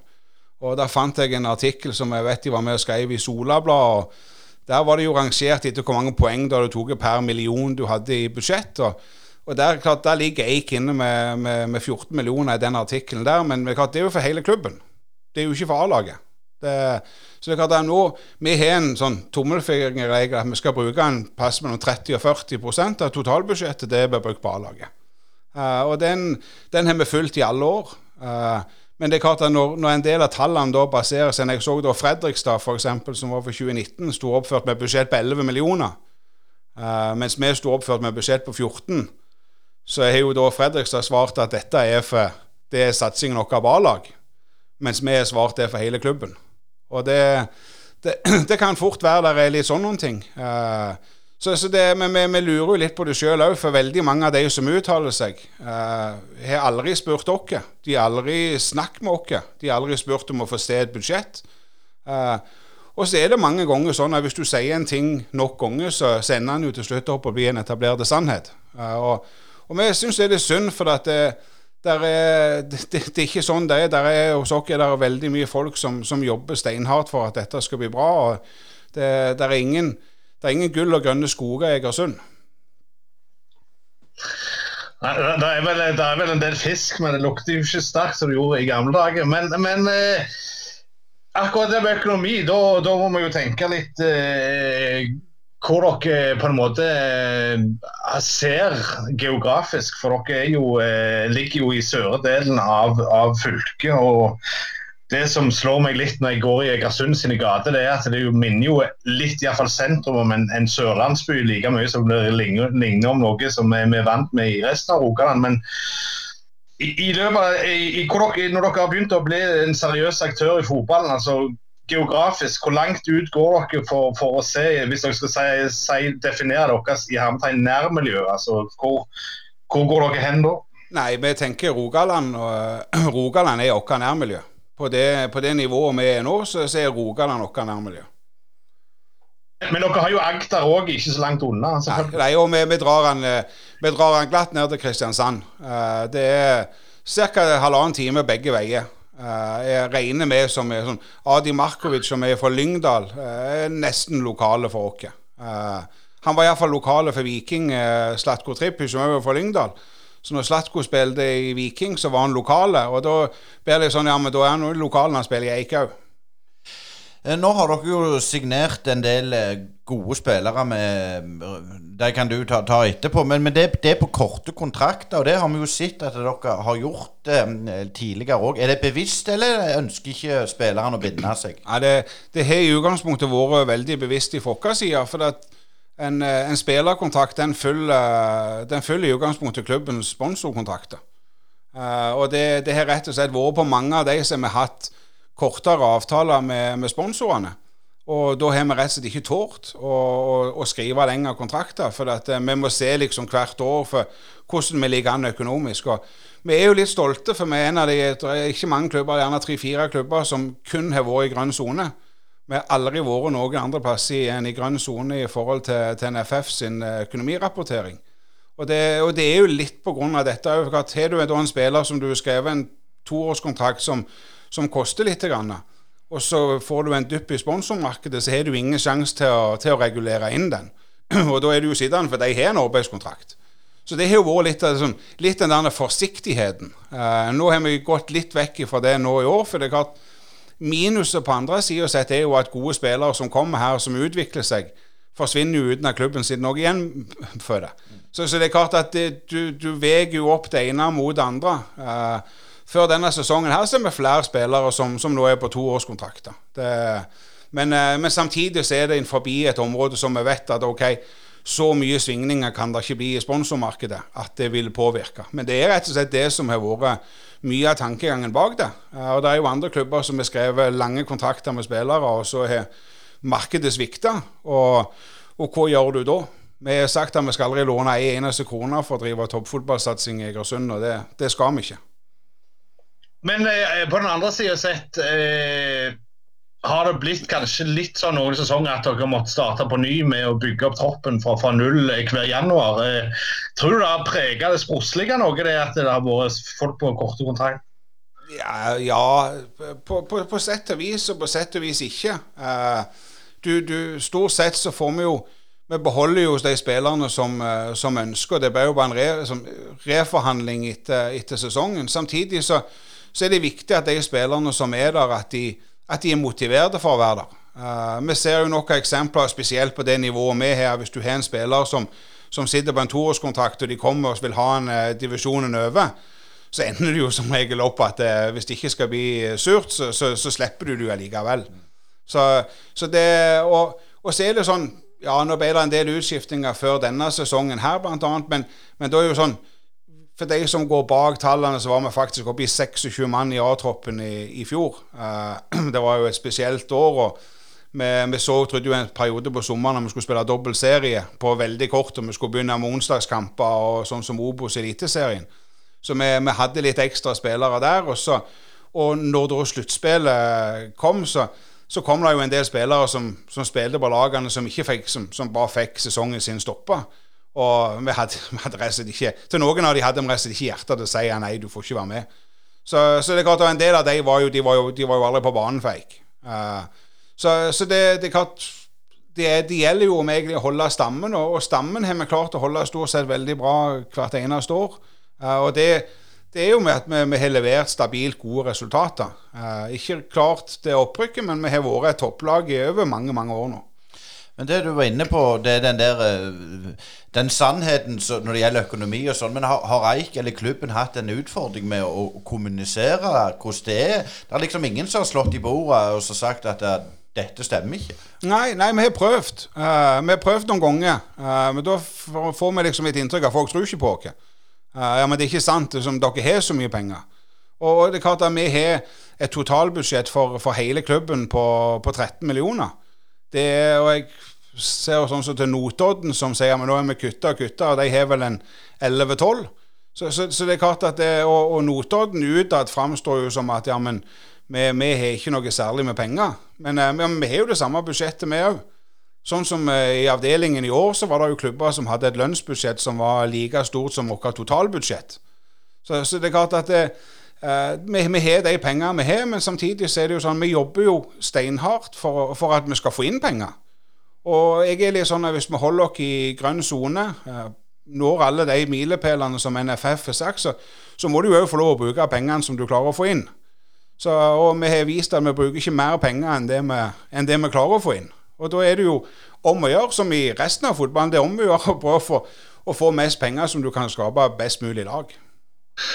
Og Da fant jeg en artikkel som jeg vet de var med og skrev i Solabladet. Der var det jo rangert etter hvor mange poeng du tatt per million du hadde i budsjett. Og, og der, klart, der ligger Eik inne med, med, med, 14 millioner i den artikkelen der, men klart, det er jo for hele klubben. Det er jo ikke for A-laget. Så det er klart at nå, Vi har en sånn tommelfingerregel at vi skal bruke en pass mellom 30 og 40% av totalbudsjettet. Det bør brukt på A-laget. Uh, og den, den, har vi fulgt i alle år. Uh, men det er klart at når, når, en del av tallene da baserer seg Jeg så da Fredrikstad, eksempel, som var for 2019, sto oppført med budsjett på 11 millioner. Uh, mens vi sto oppført med budsjett på 14. Så har jo da Fredrikstad svart at dette er for det er satsingen vår av A-lag. Mens vi har svart det for hele klubben. Og det, det, det kan fort være der er litt sånn noen ting. Uh, så, så det, men vi, vi, lurer jo litt på det sjøl òg, for veldig mange av de som uttaler seg, uh, har aldri spurt oss. De har aldri snakket med oss. De har aldri spurt om å få se et budsjett. Uh, og så er det mange ganger sånn at hvis du sier en ting nok ganger, så sender han jo til slutt opp og blir en etablert sannhet. Uh, og, og, vi syns det er litt synd, for at det, er, det, det, er ikke sånn det er. Der er hos oss er det veldig mye folk som, som jobber steinhardt for at dette skal bli bra. og det er ingen det er ingen gull og grønne skoger i Egersund. Nei, det er, vel, det er, vel, en del fisk, men det lukter jo ikke sterkt som det gjorde i gamle dager. Men, men eh, akkurat det med økonomi, da, da, må vi jo tenke litt eh, hvor dere på en måte eh, ser geografisk. For dere jo, eh, ligger jo i søre delen av, av fylket. og det som slår meg litt når jeg går i Egersund sine gater, det er at det minner jo litt iallfall sentrum om en, en sørlandsby like mye som det ligner, ligner om noe som vi er vant med i resten av Rogaland. Men i, i løpet i, i, dere, når dere har begynt å bli en seriøs aktør i fotballen, altså geografisk, hvor langt ut går dere for, for å se, hvis dere skal si, si, definere deres i hermetegn nærmiljø? altså hvor, hvor går dere hen da? Nei, vi tenker Rogaland, og Rogaland er vårt nærmiljø på det, på det nivået vi er nå, så, så er Rogaland noe nærmere. Men dere har jo Agder òg, ikke så langt unna? Nei, og vi, vi, drar han, vi, drar han, glatt ned til Kristiansand. Eh, det er ca. halvannen time begge veier. Eh, jeg regner med som er sånn Adi Markovic, som er fra Lyngdal, eh, er nesten lokale for oss. Eh, han var iallfall lokale for Viking, Slatko Tripic, som er fra Lyngdal. Så når Slatko spilte i Viking, så var han lokale. Og da blir det sånn, ja, men da er han jo lokal når han spiller i Eikhaug. Nå har dere jo signert en del gode spillere med De kan du ta, ta etterpå. Men, men det, det, er på korte kontrakter, og det har vi jo sett at dere har gjort eh, tidligere òg. Er det bevisst, eller ønsker ikke spillerne å binde seg? Ja, det, det har i utgangspunktet vært veldig bevisst i fokka side. For at en, en spillerkontrakt den følger, den følger i utgangspunktet klubbens sponsorkontrakter. Uh, og det, det har rett og slett vært på mange av de som har hatt kortere avtaler med, med sponsorene. Og da har vi rett og slett ikke tort å, å, å skrive lengre kontrakter. For at, vi må se liksom hvert år for hvordan vi ligger an økonomisk. Og vi er jo litt stolte, for vi er en av de, ikke mange klubber, gjerne tre-fire klubber som kun har vært i grønn sone. Vi har aldri vært noen andreplass enn i grønn sone i forhold til, til NFF sin eh, økonomirapportering. Og det, og det, er jo litt av dette. Har du en spiller som du har skrevet en toårskontrakt som, som koster litt, og så får du en dupp i sponsormarkedet, så har du ingen sjanse til, til, å regulere inn den. og da er du jo sittende, for de har en arbeidskontrakt. Så det har jo vært litt, sånn, litt den der forsiktigheten. Uh, nå har vi gått litt vekk fra det nå i år. for det er klart Minuset på andre sida sett er jo at gode spillere som kommer her, som utvikler seg, forsvinner jo uten at klubben sitter noe igjen for det. Så, så, det er klart at det, du, du veger jo opp det ene mot det andre. Uh, før denne sesongen her så er vi flere spillere som, som nå er på toårskontrakter. Men, uh, men samtidig så er det innenfor et område som vi vet at ok, så mye svingninger kan det ikke bli i sponsormarkedet at det vil påvirke. Men det er rett og slett det som har vært mye av tankegangen bak det. Og det er jo andre klubber som har skrevet lange kontrakter med spillere, og så har markedet svikta. Og, og, hva gjør du da? Vi har sagt at vi skal aldri låne en eneste krone for å drive toppfotballsatsing i Egersund, og det, det skal vi ikke. Men eh, på den andre sida sett eh, har det blitt kanskje litt sånn noen sesonger at dere måtte starte på ny med å bygge opp troppen fra, fra null hver januar. Eh, tror du det har preget det sportslige noe, det at det har vært folk på korte kontrakt? Ja, ja på, på, på, sett og vis, og på sett og vis ikke. Uh, du, du, stort sett så får vi jo Vi beholder jo de spillerne som, som ønsker. Det ble jo bare en re, som, reforhandling etter, etter, sesongen. Samtidig så, så, er det viktig at de spillerne som er der, at de at de er motiverte for å være der. Uh, vi ser jo noen eksempler, spesielt på det nivået vi har. Hvis du har en spiller som, som sitter på en toårskontrakt, og de kommer og vil ha en uh, divisjonen over, så ender det jo som regel opp at uh, hvis det ikke skal bli surt, så, så, så slipper du det allikevel. Så, så det, og, og så er det sånn Ja, nå ble det en del utskiftinger før denne sesongen her, blant annet, men, men da er jo sånn for de som går bak tallene, så var vi faktisk oppe i 26 mann i A-troppen i, i, fjor. Uh, det var jo et spesielt år. og vi, vi så, trodde jo en periode på sommeren når vi skulle spille dobbel serie på veldig kort, og vi skulle begynne med onsdagskamper og sånn som Obos Eliteserien. Så vi, vi, hadde litt ekstra spillere der. Og, så, og når da sluttspillet kom, så, så, kom det jo en del spillere som, som spilte på lagene som, fikk, som, som bare fikk sesongen sin stoppa. Og vi hadde, vi hadde rett ikke Til noen av de hadde vi rett ikke hjerte til å si nei, du får ikke være med. Så, så det er klart en del av de var jo, de var jo, de var jo aldri på banen for Eik. Uh, så, så det, det, er klart det, det, gjelder jo om egentlig å holde stammen, og, og, stammen har vi klart å holde stort sett veldig bra hvert eneste år. Uh, og det, det, er jo med at vi, vi har levert stabilt gode resultater. Uh, ikke klart det opprykket, men vi har vært et topplag i over mange, mange år nå. Men det du var inne på, det er den der eh, Den sannheten når det gjelder økonomi og sånn. Men har, har, Eik eller klubben hatt en utfordring med å, å, kommunisere hvordan det er? Det er liksom ingen som har slått i bordet og sagt at det, dette stemmer ikke? Nei, nei vi har prøvd. Uh, vi har prøvd noen ganger. Uh, men da får vi liksom et inntrykk av at folk tror ikke på oss. Uh, ja, men det er ikke sant. Liksom, dere har så mye penger. Og det er klart at vi har et totalbudsjett for, for hele klubben på, på 13 millioner. Det, og jeg ser sånn som til Notodden, som sier men nå er vi kutta og kutta, og de har vel en 11-12. Så, så, så, det er klart at det, Og, og Notodden utad framstår jo som at ja, men vi, vi, har ikke noe særlig med penger. Men, eh, men vi har jo det samme budsjettet, vi òg. Sånn som eh, i avdelingen i år, så var det jo klubber som hadde et lønnsbudsjett som var like stort som vårt totalbudsjett. Så, så det er klart at det, Eh, vi, vi har de pengene vi har, men samtidig så er det jo sånn vi jobber jo steinhardt for, for at vi skal få inn penger. Og jeg er litt sånn at hvis vi holder oss i grønn sone, eh, når alle de milepælene som NFF har sagt, så, så må du jo få lov å bruke pengene som du klarer å få inn. Så, og vi har vist at vi bruker ikke mer penger enn det, vi, enn det vi klarer å få inn. Og da er det jo om å gjøre, som i resten av fotballen, det er om å gjøre å prøve å få mest penger som du kan skape best mulig lag.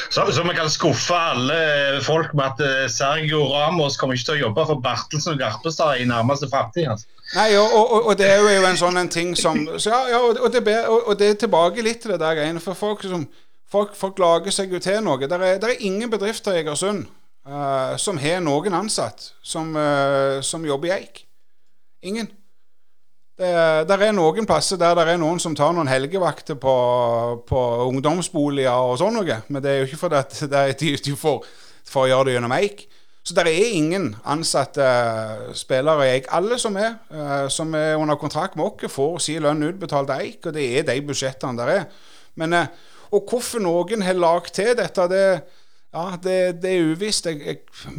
Så, så, vi kan skuffe alle folk med at uh, Sergio Ramos kommer ikke til å jobbe for Bartelsen og Garpestad i nærmeste framtid? Altså. Nei, og, og, og, det er jo en sånn en ting som så ja, ja, og, det, og, det, er tilbake litt til det der greiene. For folk, som, folk, folk, lager seg jo til noe. Det er, er, ingen bedrifter i Egersund uh, som har noen ansatt som, uh, som jobber i Eik. Ingen. Det, der er noen plasser der det er noen som tar noen helgevakter på, på ungdomsboliger og sånn noe. Men det er jo ikke fordi de, de får, får gjøre det gjennom Eik. Så det er ingen ansatte uh, spillere i Eik. Alle som er, uh, som er under kontrakt med oss, får sin lønn utbetalt Eik, og det er de budsjettene der er. Men, uh, og hvorfor noen har lagd til dette, det, ja, det, det er uvisst.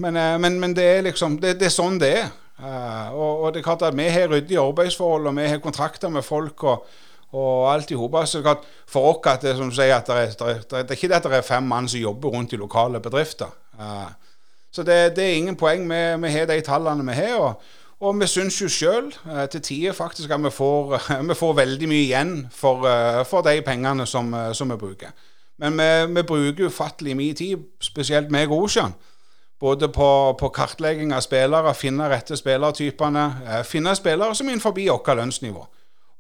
Men, men, men, det er liksom det, det er sånn det er. Uh, og, og, det er klart at Vi har ryddige arbeidsforhold, og vi har kontrakter med folk. og, og alt i hopa. For oss at det, som sier, at det, er, det, er, ikke det at det er fem mann som jobber rundt i lokale bedrifter. Uh, så det, det, er ingen poeng. Vi, vi har de tallene vi har. Og, og vi syns jo sjøl uh, til tider faktisk at vi får, vi får, veldig mye igjen for, for de pengene som, som, vi bruker. Men vi, vi bruker ufattelig mye tid, spesielt meg og Osjan både på, på, kartlegging av spillere, finne rette spillertypene. Eh, finne spillere som er innenfor vårt lønnsnivå.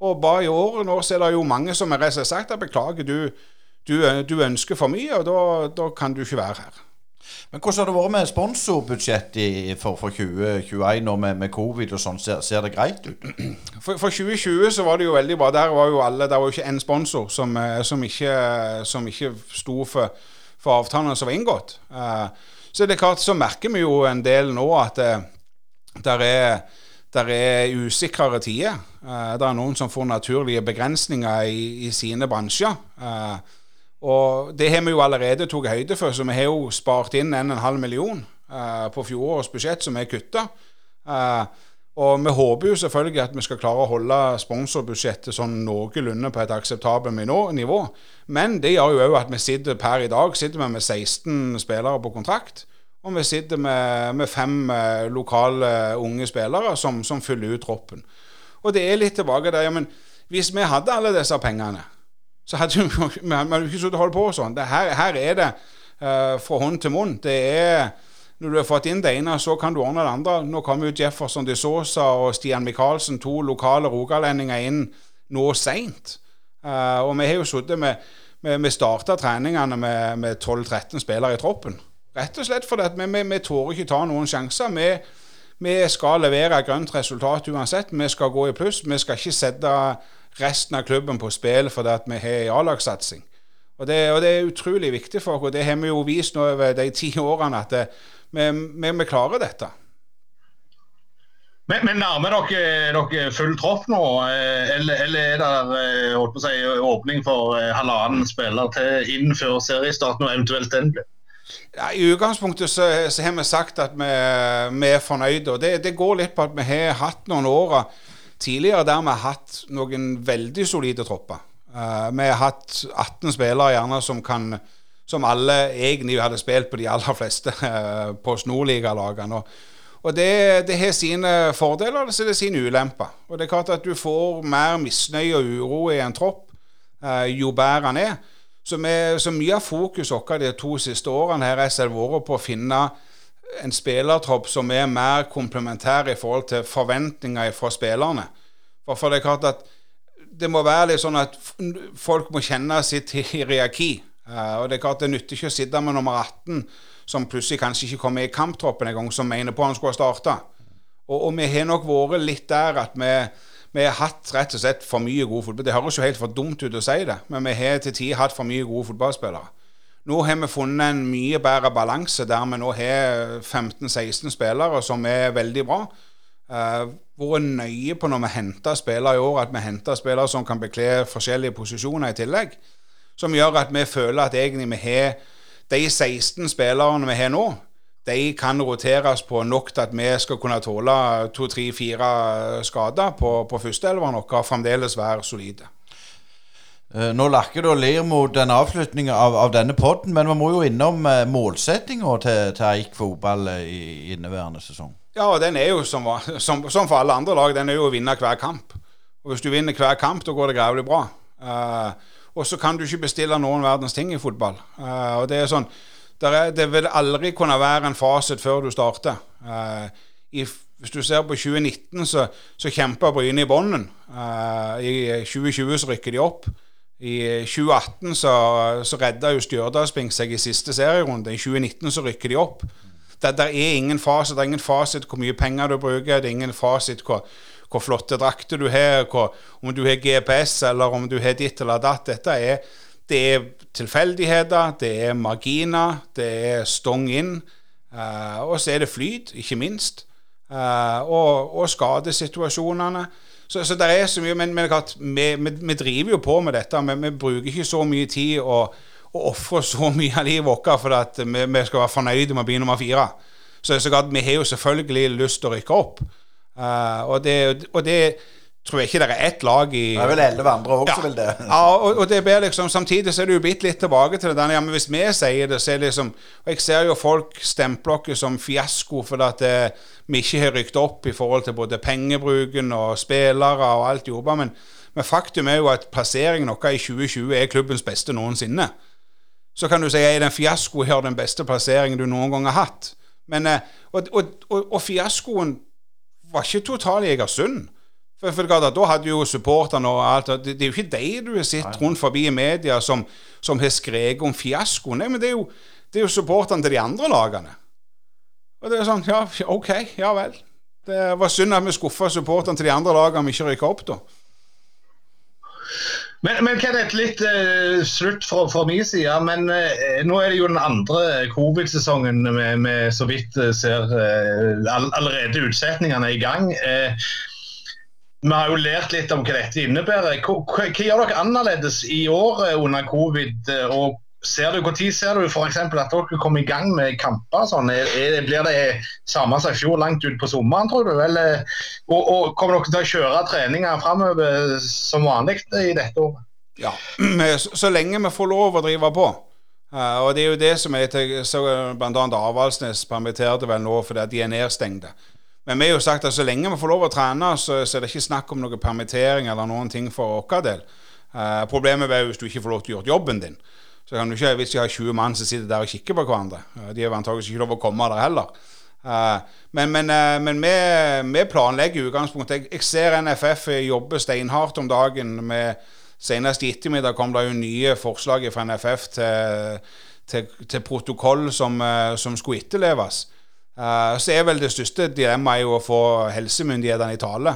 Og bare i år nå så er det jo mange som har sagt at beklager, du, du, du, ønsker for mye, og da, da, kan du ikke være her. Men Hvordan har det vært med sponsorbudsjettet for, for 2021 nå med, med, covid og sånn? Ser, ser, det greit ut? For, for, 2020 så var det jo veldig bra. Der var jo alle, der var jo ikke én sponsor som, eh, som, ikke, som ikke sto for, for avtalene som var inngått. Uh, så det er klart, så merker vi jo en del nå at det eh, der er, der er usikrere tider. Uh, det er noen som får naturlige begrensninger i, i sine bransjer. Uh, og det har vi jo allerede tatt høyde for, så vi har jo spart inn 1,5 million på fjorårets budsjett som er kutta. Og vi håper jo selvfølgelig at vi skal klare å holde sponsorbudsjettet sånn noenlunde på et akseptabelt nivå. Men det gjør jo òg at vi sitter per i dag sitter vi med 16 spillere på kontrakt. Og vi sitter med, med fem uh, lokale unge spillere som, som, fyller ut troppen. Og det er litt tilbake der ja, men Hvis vi hadde alle disse pengene, så hadde vi, vi hadde ikke sittet og holdt på sånn. Det her, her, er det uh, fra hånd til munn. Det er når du har fått inn det ene, så kan du ordne det andre. Nå kommer jo Jefferson de Sosa og Stian Micaelsen, to lokale rogalendinger, inn nå seint. Uh, og vi har jo sittet med Vi starta treningene med, med 12-13 spillere i troppen. Rett og slett fordi vi, vi, vi tårer ikke ta noen sjanser. Vi, vi, skal levere et grønt resultat uansett. Vi skal gå i pluss. Vi skal ikke sette resten av klubben på spill fordi vi har A-lagssatsing. Og, og, det er utrolig viktig for oss. Det har vi jo vist nå over de ti årene at det, vi, klarer dette. Men, men nærmer dere, dere full tropp nå, eh, eller, eller er det eh, si, åpning for eh, halvannen spiller til inn før seriestarten, og eventuelt den blir? Ja, I utgangspunktet så, så, har vi sagt at vi, vi er fornøyde. og det, det, går litt på at vi har hatt noen år tidligere der vi har hatt noen veldig solide tropper. Uh, vi har hatt 18 spillere gjerne som kan som alle egentlig hadde spilt på de aller fleste uh, på Snorliga-lagene. Og, det, det, har sine fordeler og det er sine ulemper. Og det er klart at du får mer misnøye og uro i en tropp uh, jo bedre han er. Så, med, så mye av fokuset vårt de to siste årene her har vært på å finne en spillertropp som er mer komplementær i forhold til forventninger fra spillerne. For det er klart at det må være litt sånn at folk må kjenne sitt hierarki. Uh, og Det er klart det nytter ikke å sitte med nummer 18, som plutselig kanskje ikke kommer i kamptroppen engang, som mener på han skulle ha starta. Og, og, vi har nok vært litt der at vi vi har hatt rett og slett for mye gode fotball. Det høres jo helt for dumt ut å si det, men vi har til tider hatt for mye gode fotballspillere. Nå har vi funnet en mye bedre balanse der vi nå har 15-16 spillere som er veldig bra. Uh, vært nøye på når vi henter spillere i år, at vi henter spillere som kan bekle forskjellige posisjoner i tillegg. Som gjør at vi føler at egentlig vi har de 16 spillerne vi har nå, de kan roteres på nok til at vi skal kunne tåle to, tre, fire skader på, på førsteelveren vår og fremdeles være solide. Eh, nå lakker det og ler mot den avslutningen av, av denne podden, men vi må jo innom uh, målsettinga til, til Eik fotball uh, i inneværende sesong. Ja, og den er jo som, som, som, for alle andre lag, den er jo å vinne hver kamp. Og Hvis du vinner hver kamp, da går det grævlig bra. Uh, og så kan du ikke bestille noen verdens ting i fotball. og Det er sånn er, Det vil aldri kunne være en fasit før du starter. I, hvis du ser på 2019, så, så kjemper Bryne i bånden. I 2020 så rykker de opp. I 2018 så, så redda jo Stjørdalsblink seg i siste serierunde. I 2019 så rykker de opp. Det, det er ingen fasit. Det er ingen fasit hvor mye penger du bruker. Det er ingen fasit hvor, hvor flotte drakter du har, hvor, om du har GPS eller om du har ditt eller datt. Dette er, det er tilfeldigheter, det er marginer, det er stong inn. Uh, og så er det flyt, ikke minst. Uh, og, og skadesituasjonene. Så, så det er så mye, Men, men vi, vi, vi, driver jo på med dette. Men vi bruker ikke så mye tid og, og ofrer så mye av livet vårt for at vi, vi, skal være fornøyde med å bli nummer fire. Så, så vi har jo selvfølgelig lyst til å rykke opp. Uh, og, det, og det tror jeg ikke det er ett lag i Det er vel elleve andre òg som ja. vil det. ja, og, og det blir liksom Samtidig så er det jo blitt litt tilbake til det der ja, men Hvis vi sier det, så er det liksom Og jeg ser jo folk stemple oss som fiasko fordi at det, eh, vi ikke har rykt opp i forhold til både pengebruken og spillere og alt jobba. Men, men faktum er jo at plasseringen vår i 2020 er klubbens beste noensinne. Så kan du si at en fiasko har den beste plasseringen du noen gang har hatt. Men, eh, og, og, og fiaskoen var ikke total Egersund. For, for Da hadde jo supporterne og alt det, det, er jo ikke de du har sett rundt forbi i media som, som har skreket om fiasko. Nei, men det er jo, det er jo supporterne til de andre lagene. Og det er sånn Ja, OK, ja vel. Det var synd at vi skuffa supporterne til de andre lagene vi ikke rykka opp, da. Men, men Kenneth, litt uh, slutt fra, min side. Men uh, nå er det jo den andre covid-sesongen vi så vidt uh, ser allerede utsetningene er i gang. Vi har jo lært litt om hva dette innebærer. Hva, hva, hva gjør dere annerledes i år under covid? Og ser du, Når ser du f.eks. at dere kommer i gang med kamper? Sånn? Er, er, blir det samme som i fjor, langt ut på sommeren, tror du? Eller, og, og, Kommer dere til å kjøre treninger framover som vanlig i dette året? Ja, så, så lenge vi får lov å drive på. Uh, og det er jo det som er så Bl.a. Avaldsnes permitterte vel nå fordi de er nedstengte. Men vi har jo sagt at så lenge vi får lov å trene, så, så er det ikke snakk om noen permittering eller noen ting for vår del. Uh, problemet er hvis du ikke får lov til å gjøre jobben din. Så kan du ikke, Hvis de har 20 mann som sitter der og kikker på hverandre De har antakeligvis ikke lov å komme der heller. Uh, men, men, men vi, vi, planlegger i utgangspunktet. Jeg, jeg, ser NFF jobbe steinhardt om dagen. med Senest i ettermiddag kom det jo nye forslag fra NFF til, til, til protokoll som, som skulle etterleves. Så er vel det største dilemmaet å få helsemyndighetene i tale.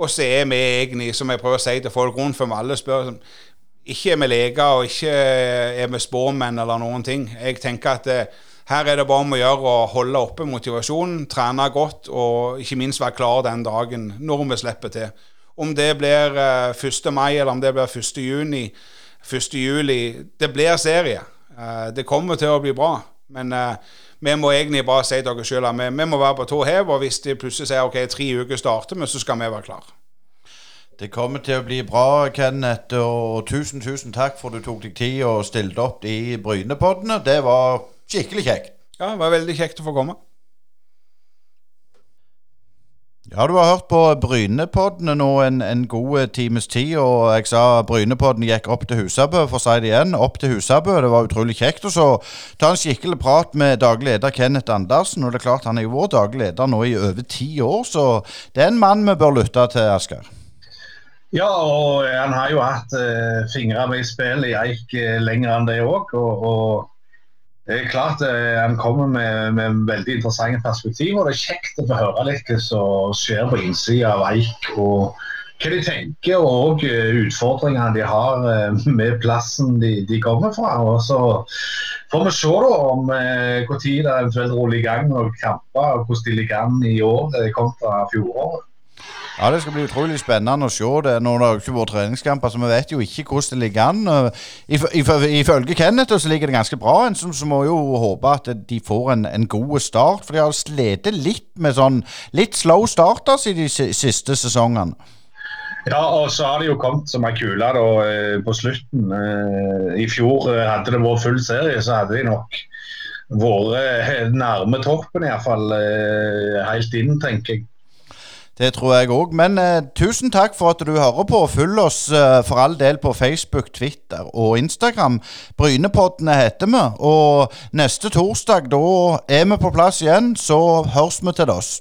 Og så er vi egentlig, som jeg prøver å si til folk rundt, for vi alle spør Ikke er vi leger, og ikke er vi spåmenn eller noen ting. Jeg tenker at eh, her er det bare om å gjøre å holde oppe motivasjonen, trene godt og ikke minst være klar den dagen når vi slipper til. Om det blir 1. mai eller om det blir 1. juni, 1. juli Det blir serie. det kommer til å bli bra. Men vi må egentlig bare si dere selv at vi, vi, må være på tå hev. Og hvis de plutselig sier ok, tre uker starter vi, så skal vi være klar. Det kommer til å bli bra, Kenneth. Og tusen, tusen takk for du tok deg tid og stilte opp i Brynepoddene. Det var skikkelig kjekt. Ja, det var veldig kjekt å få komme. Ja, du har hørt på Brynepoddene nå en, en, god times tid, og jeg sa Brynepodden gikk opp til Husabø, for å si det igjen. Opp til Husabø. Det var utrolig kjekt. Og så ta en skikkelig prat med daglig leder Kenneth Andersen. Og det er klart, han er jo vår daglig leder nå i over ti år, så det er en mann vi bør lytte til, Asker. Ja, og han har jo hatt eh, fingre med i spillet i Eik eh, lenger enn det òg. Og, og det er klart eh, Han kommer med, med veldig interessante perspektiver. Det er kjekt å få høre litt hva som skjer på innsida av Eik. og hva de tenker og eh, utfordringene de har eh, med plassen de, de kommer fra. Og så får vi se da om når det eventuelt i gang noen kamper, og hvordan de ligger an i år kontra fjoråret. Ja, Det skal bli utrolig spennende å se det. Nå har det ikke vært treningskamper, så vi vet jo ikke hvordan det ligger an. Ifølge Kenneth så ligger det ganske bra an, så, så må jo håpe at de får en, en god start. For de har slitt litt med sånn litt slow starters i de siste sesongene. Ja, og så har det jo kommet som ei kule eh, på slutten. Eh, I fjor eh, hadde det vært full serie, så hadde de nok vært nærme toppen, iallfall helt inn, tenker jeg. Det tror jeg òg. Men eh, tusen takk for at du hører på. Følg oss eh, for all del på Facebook, Twitter og Instagram. Brynepoddene heter vi. Og neste torsdag, da er vi på plass igjen. Så høres vi til oss.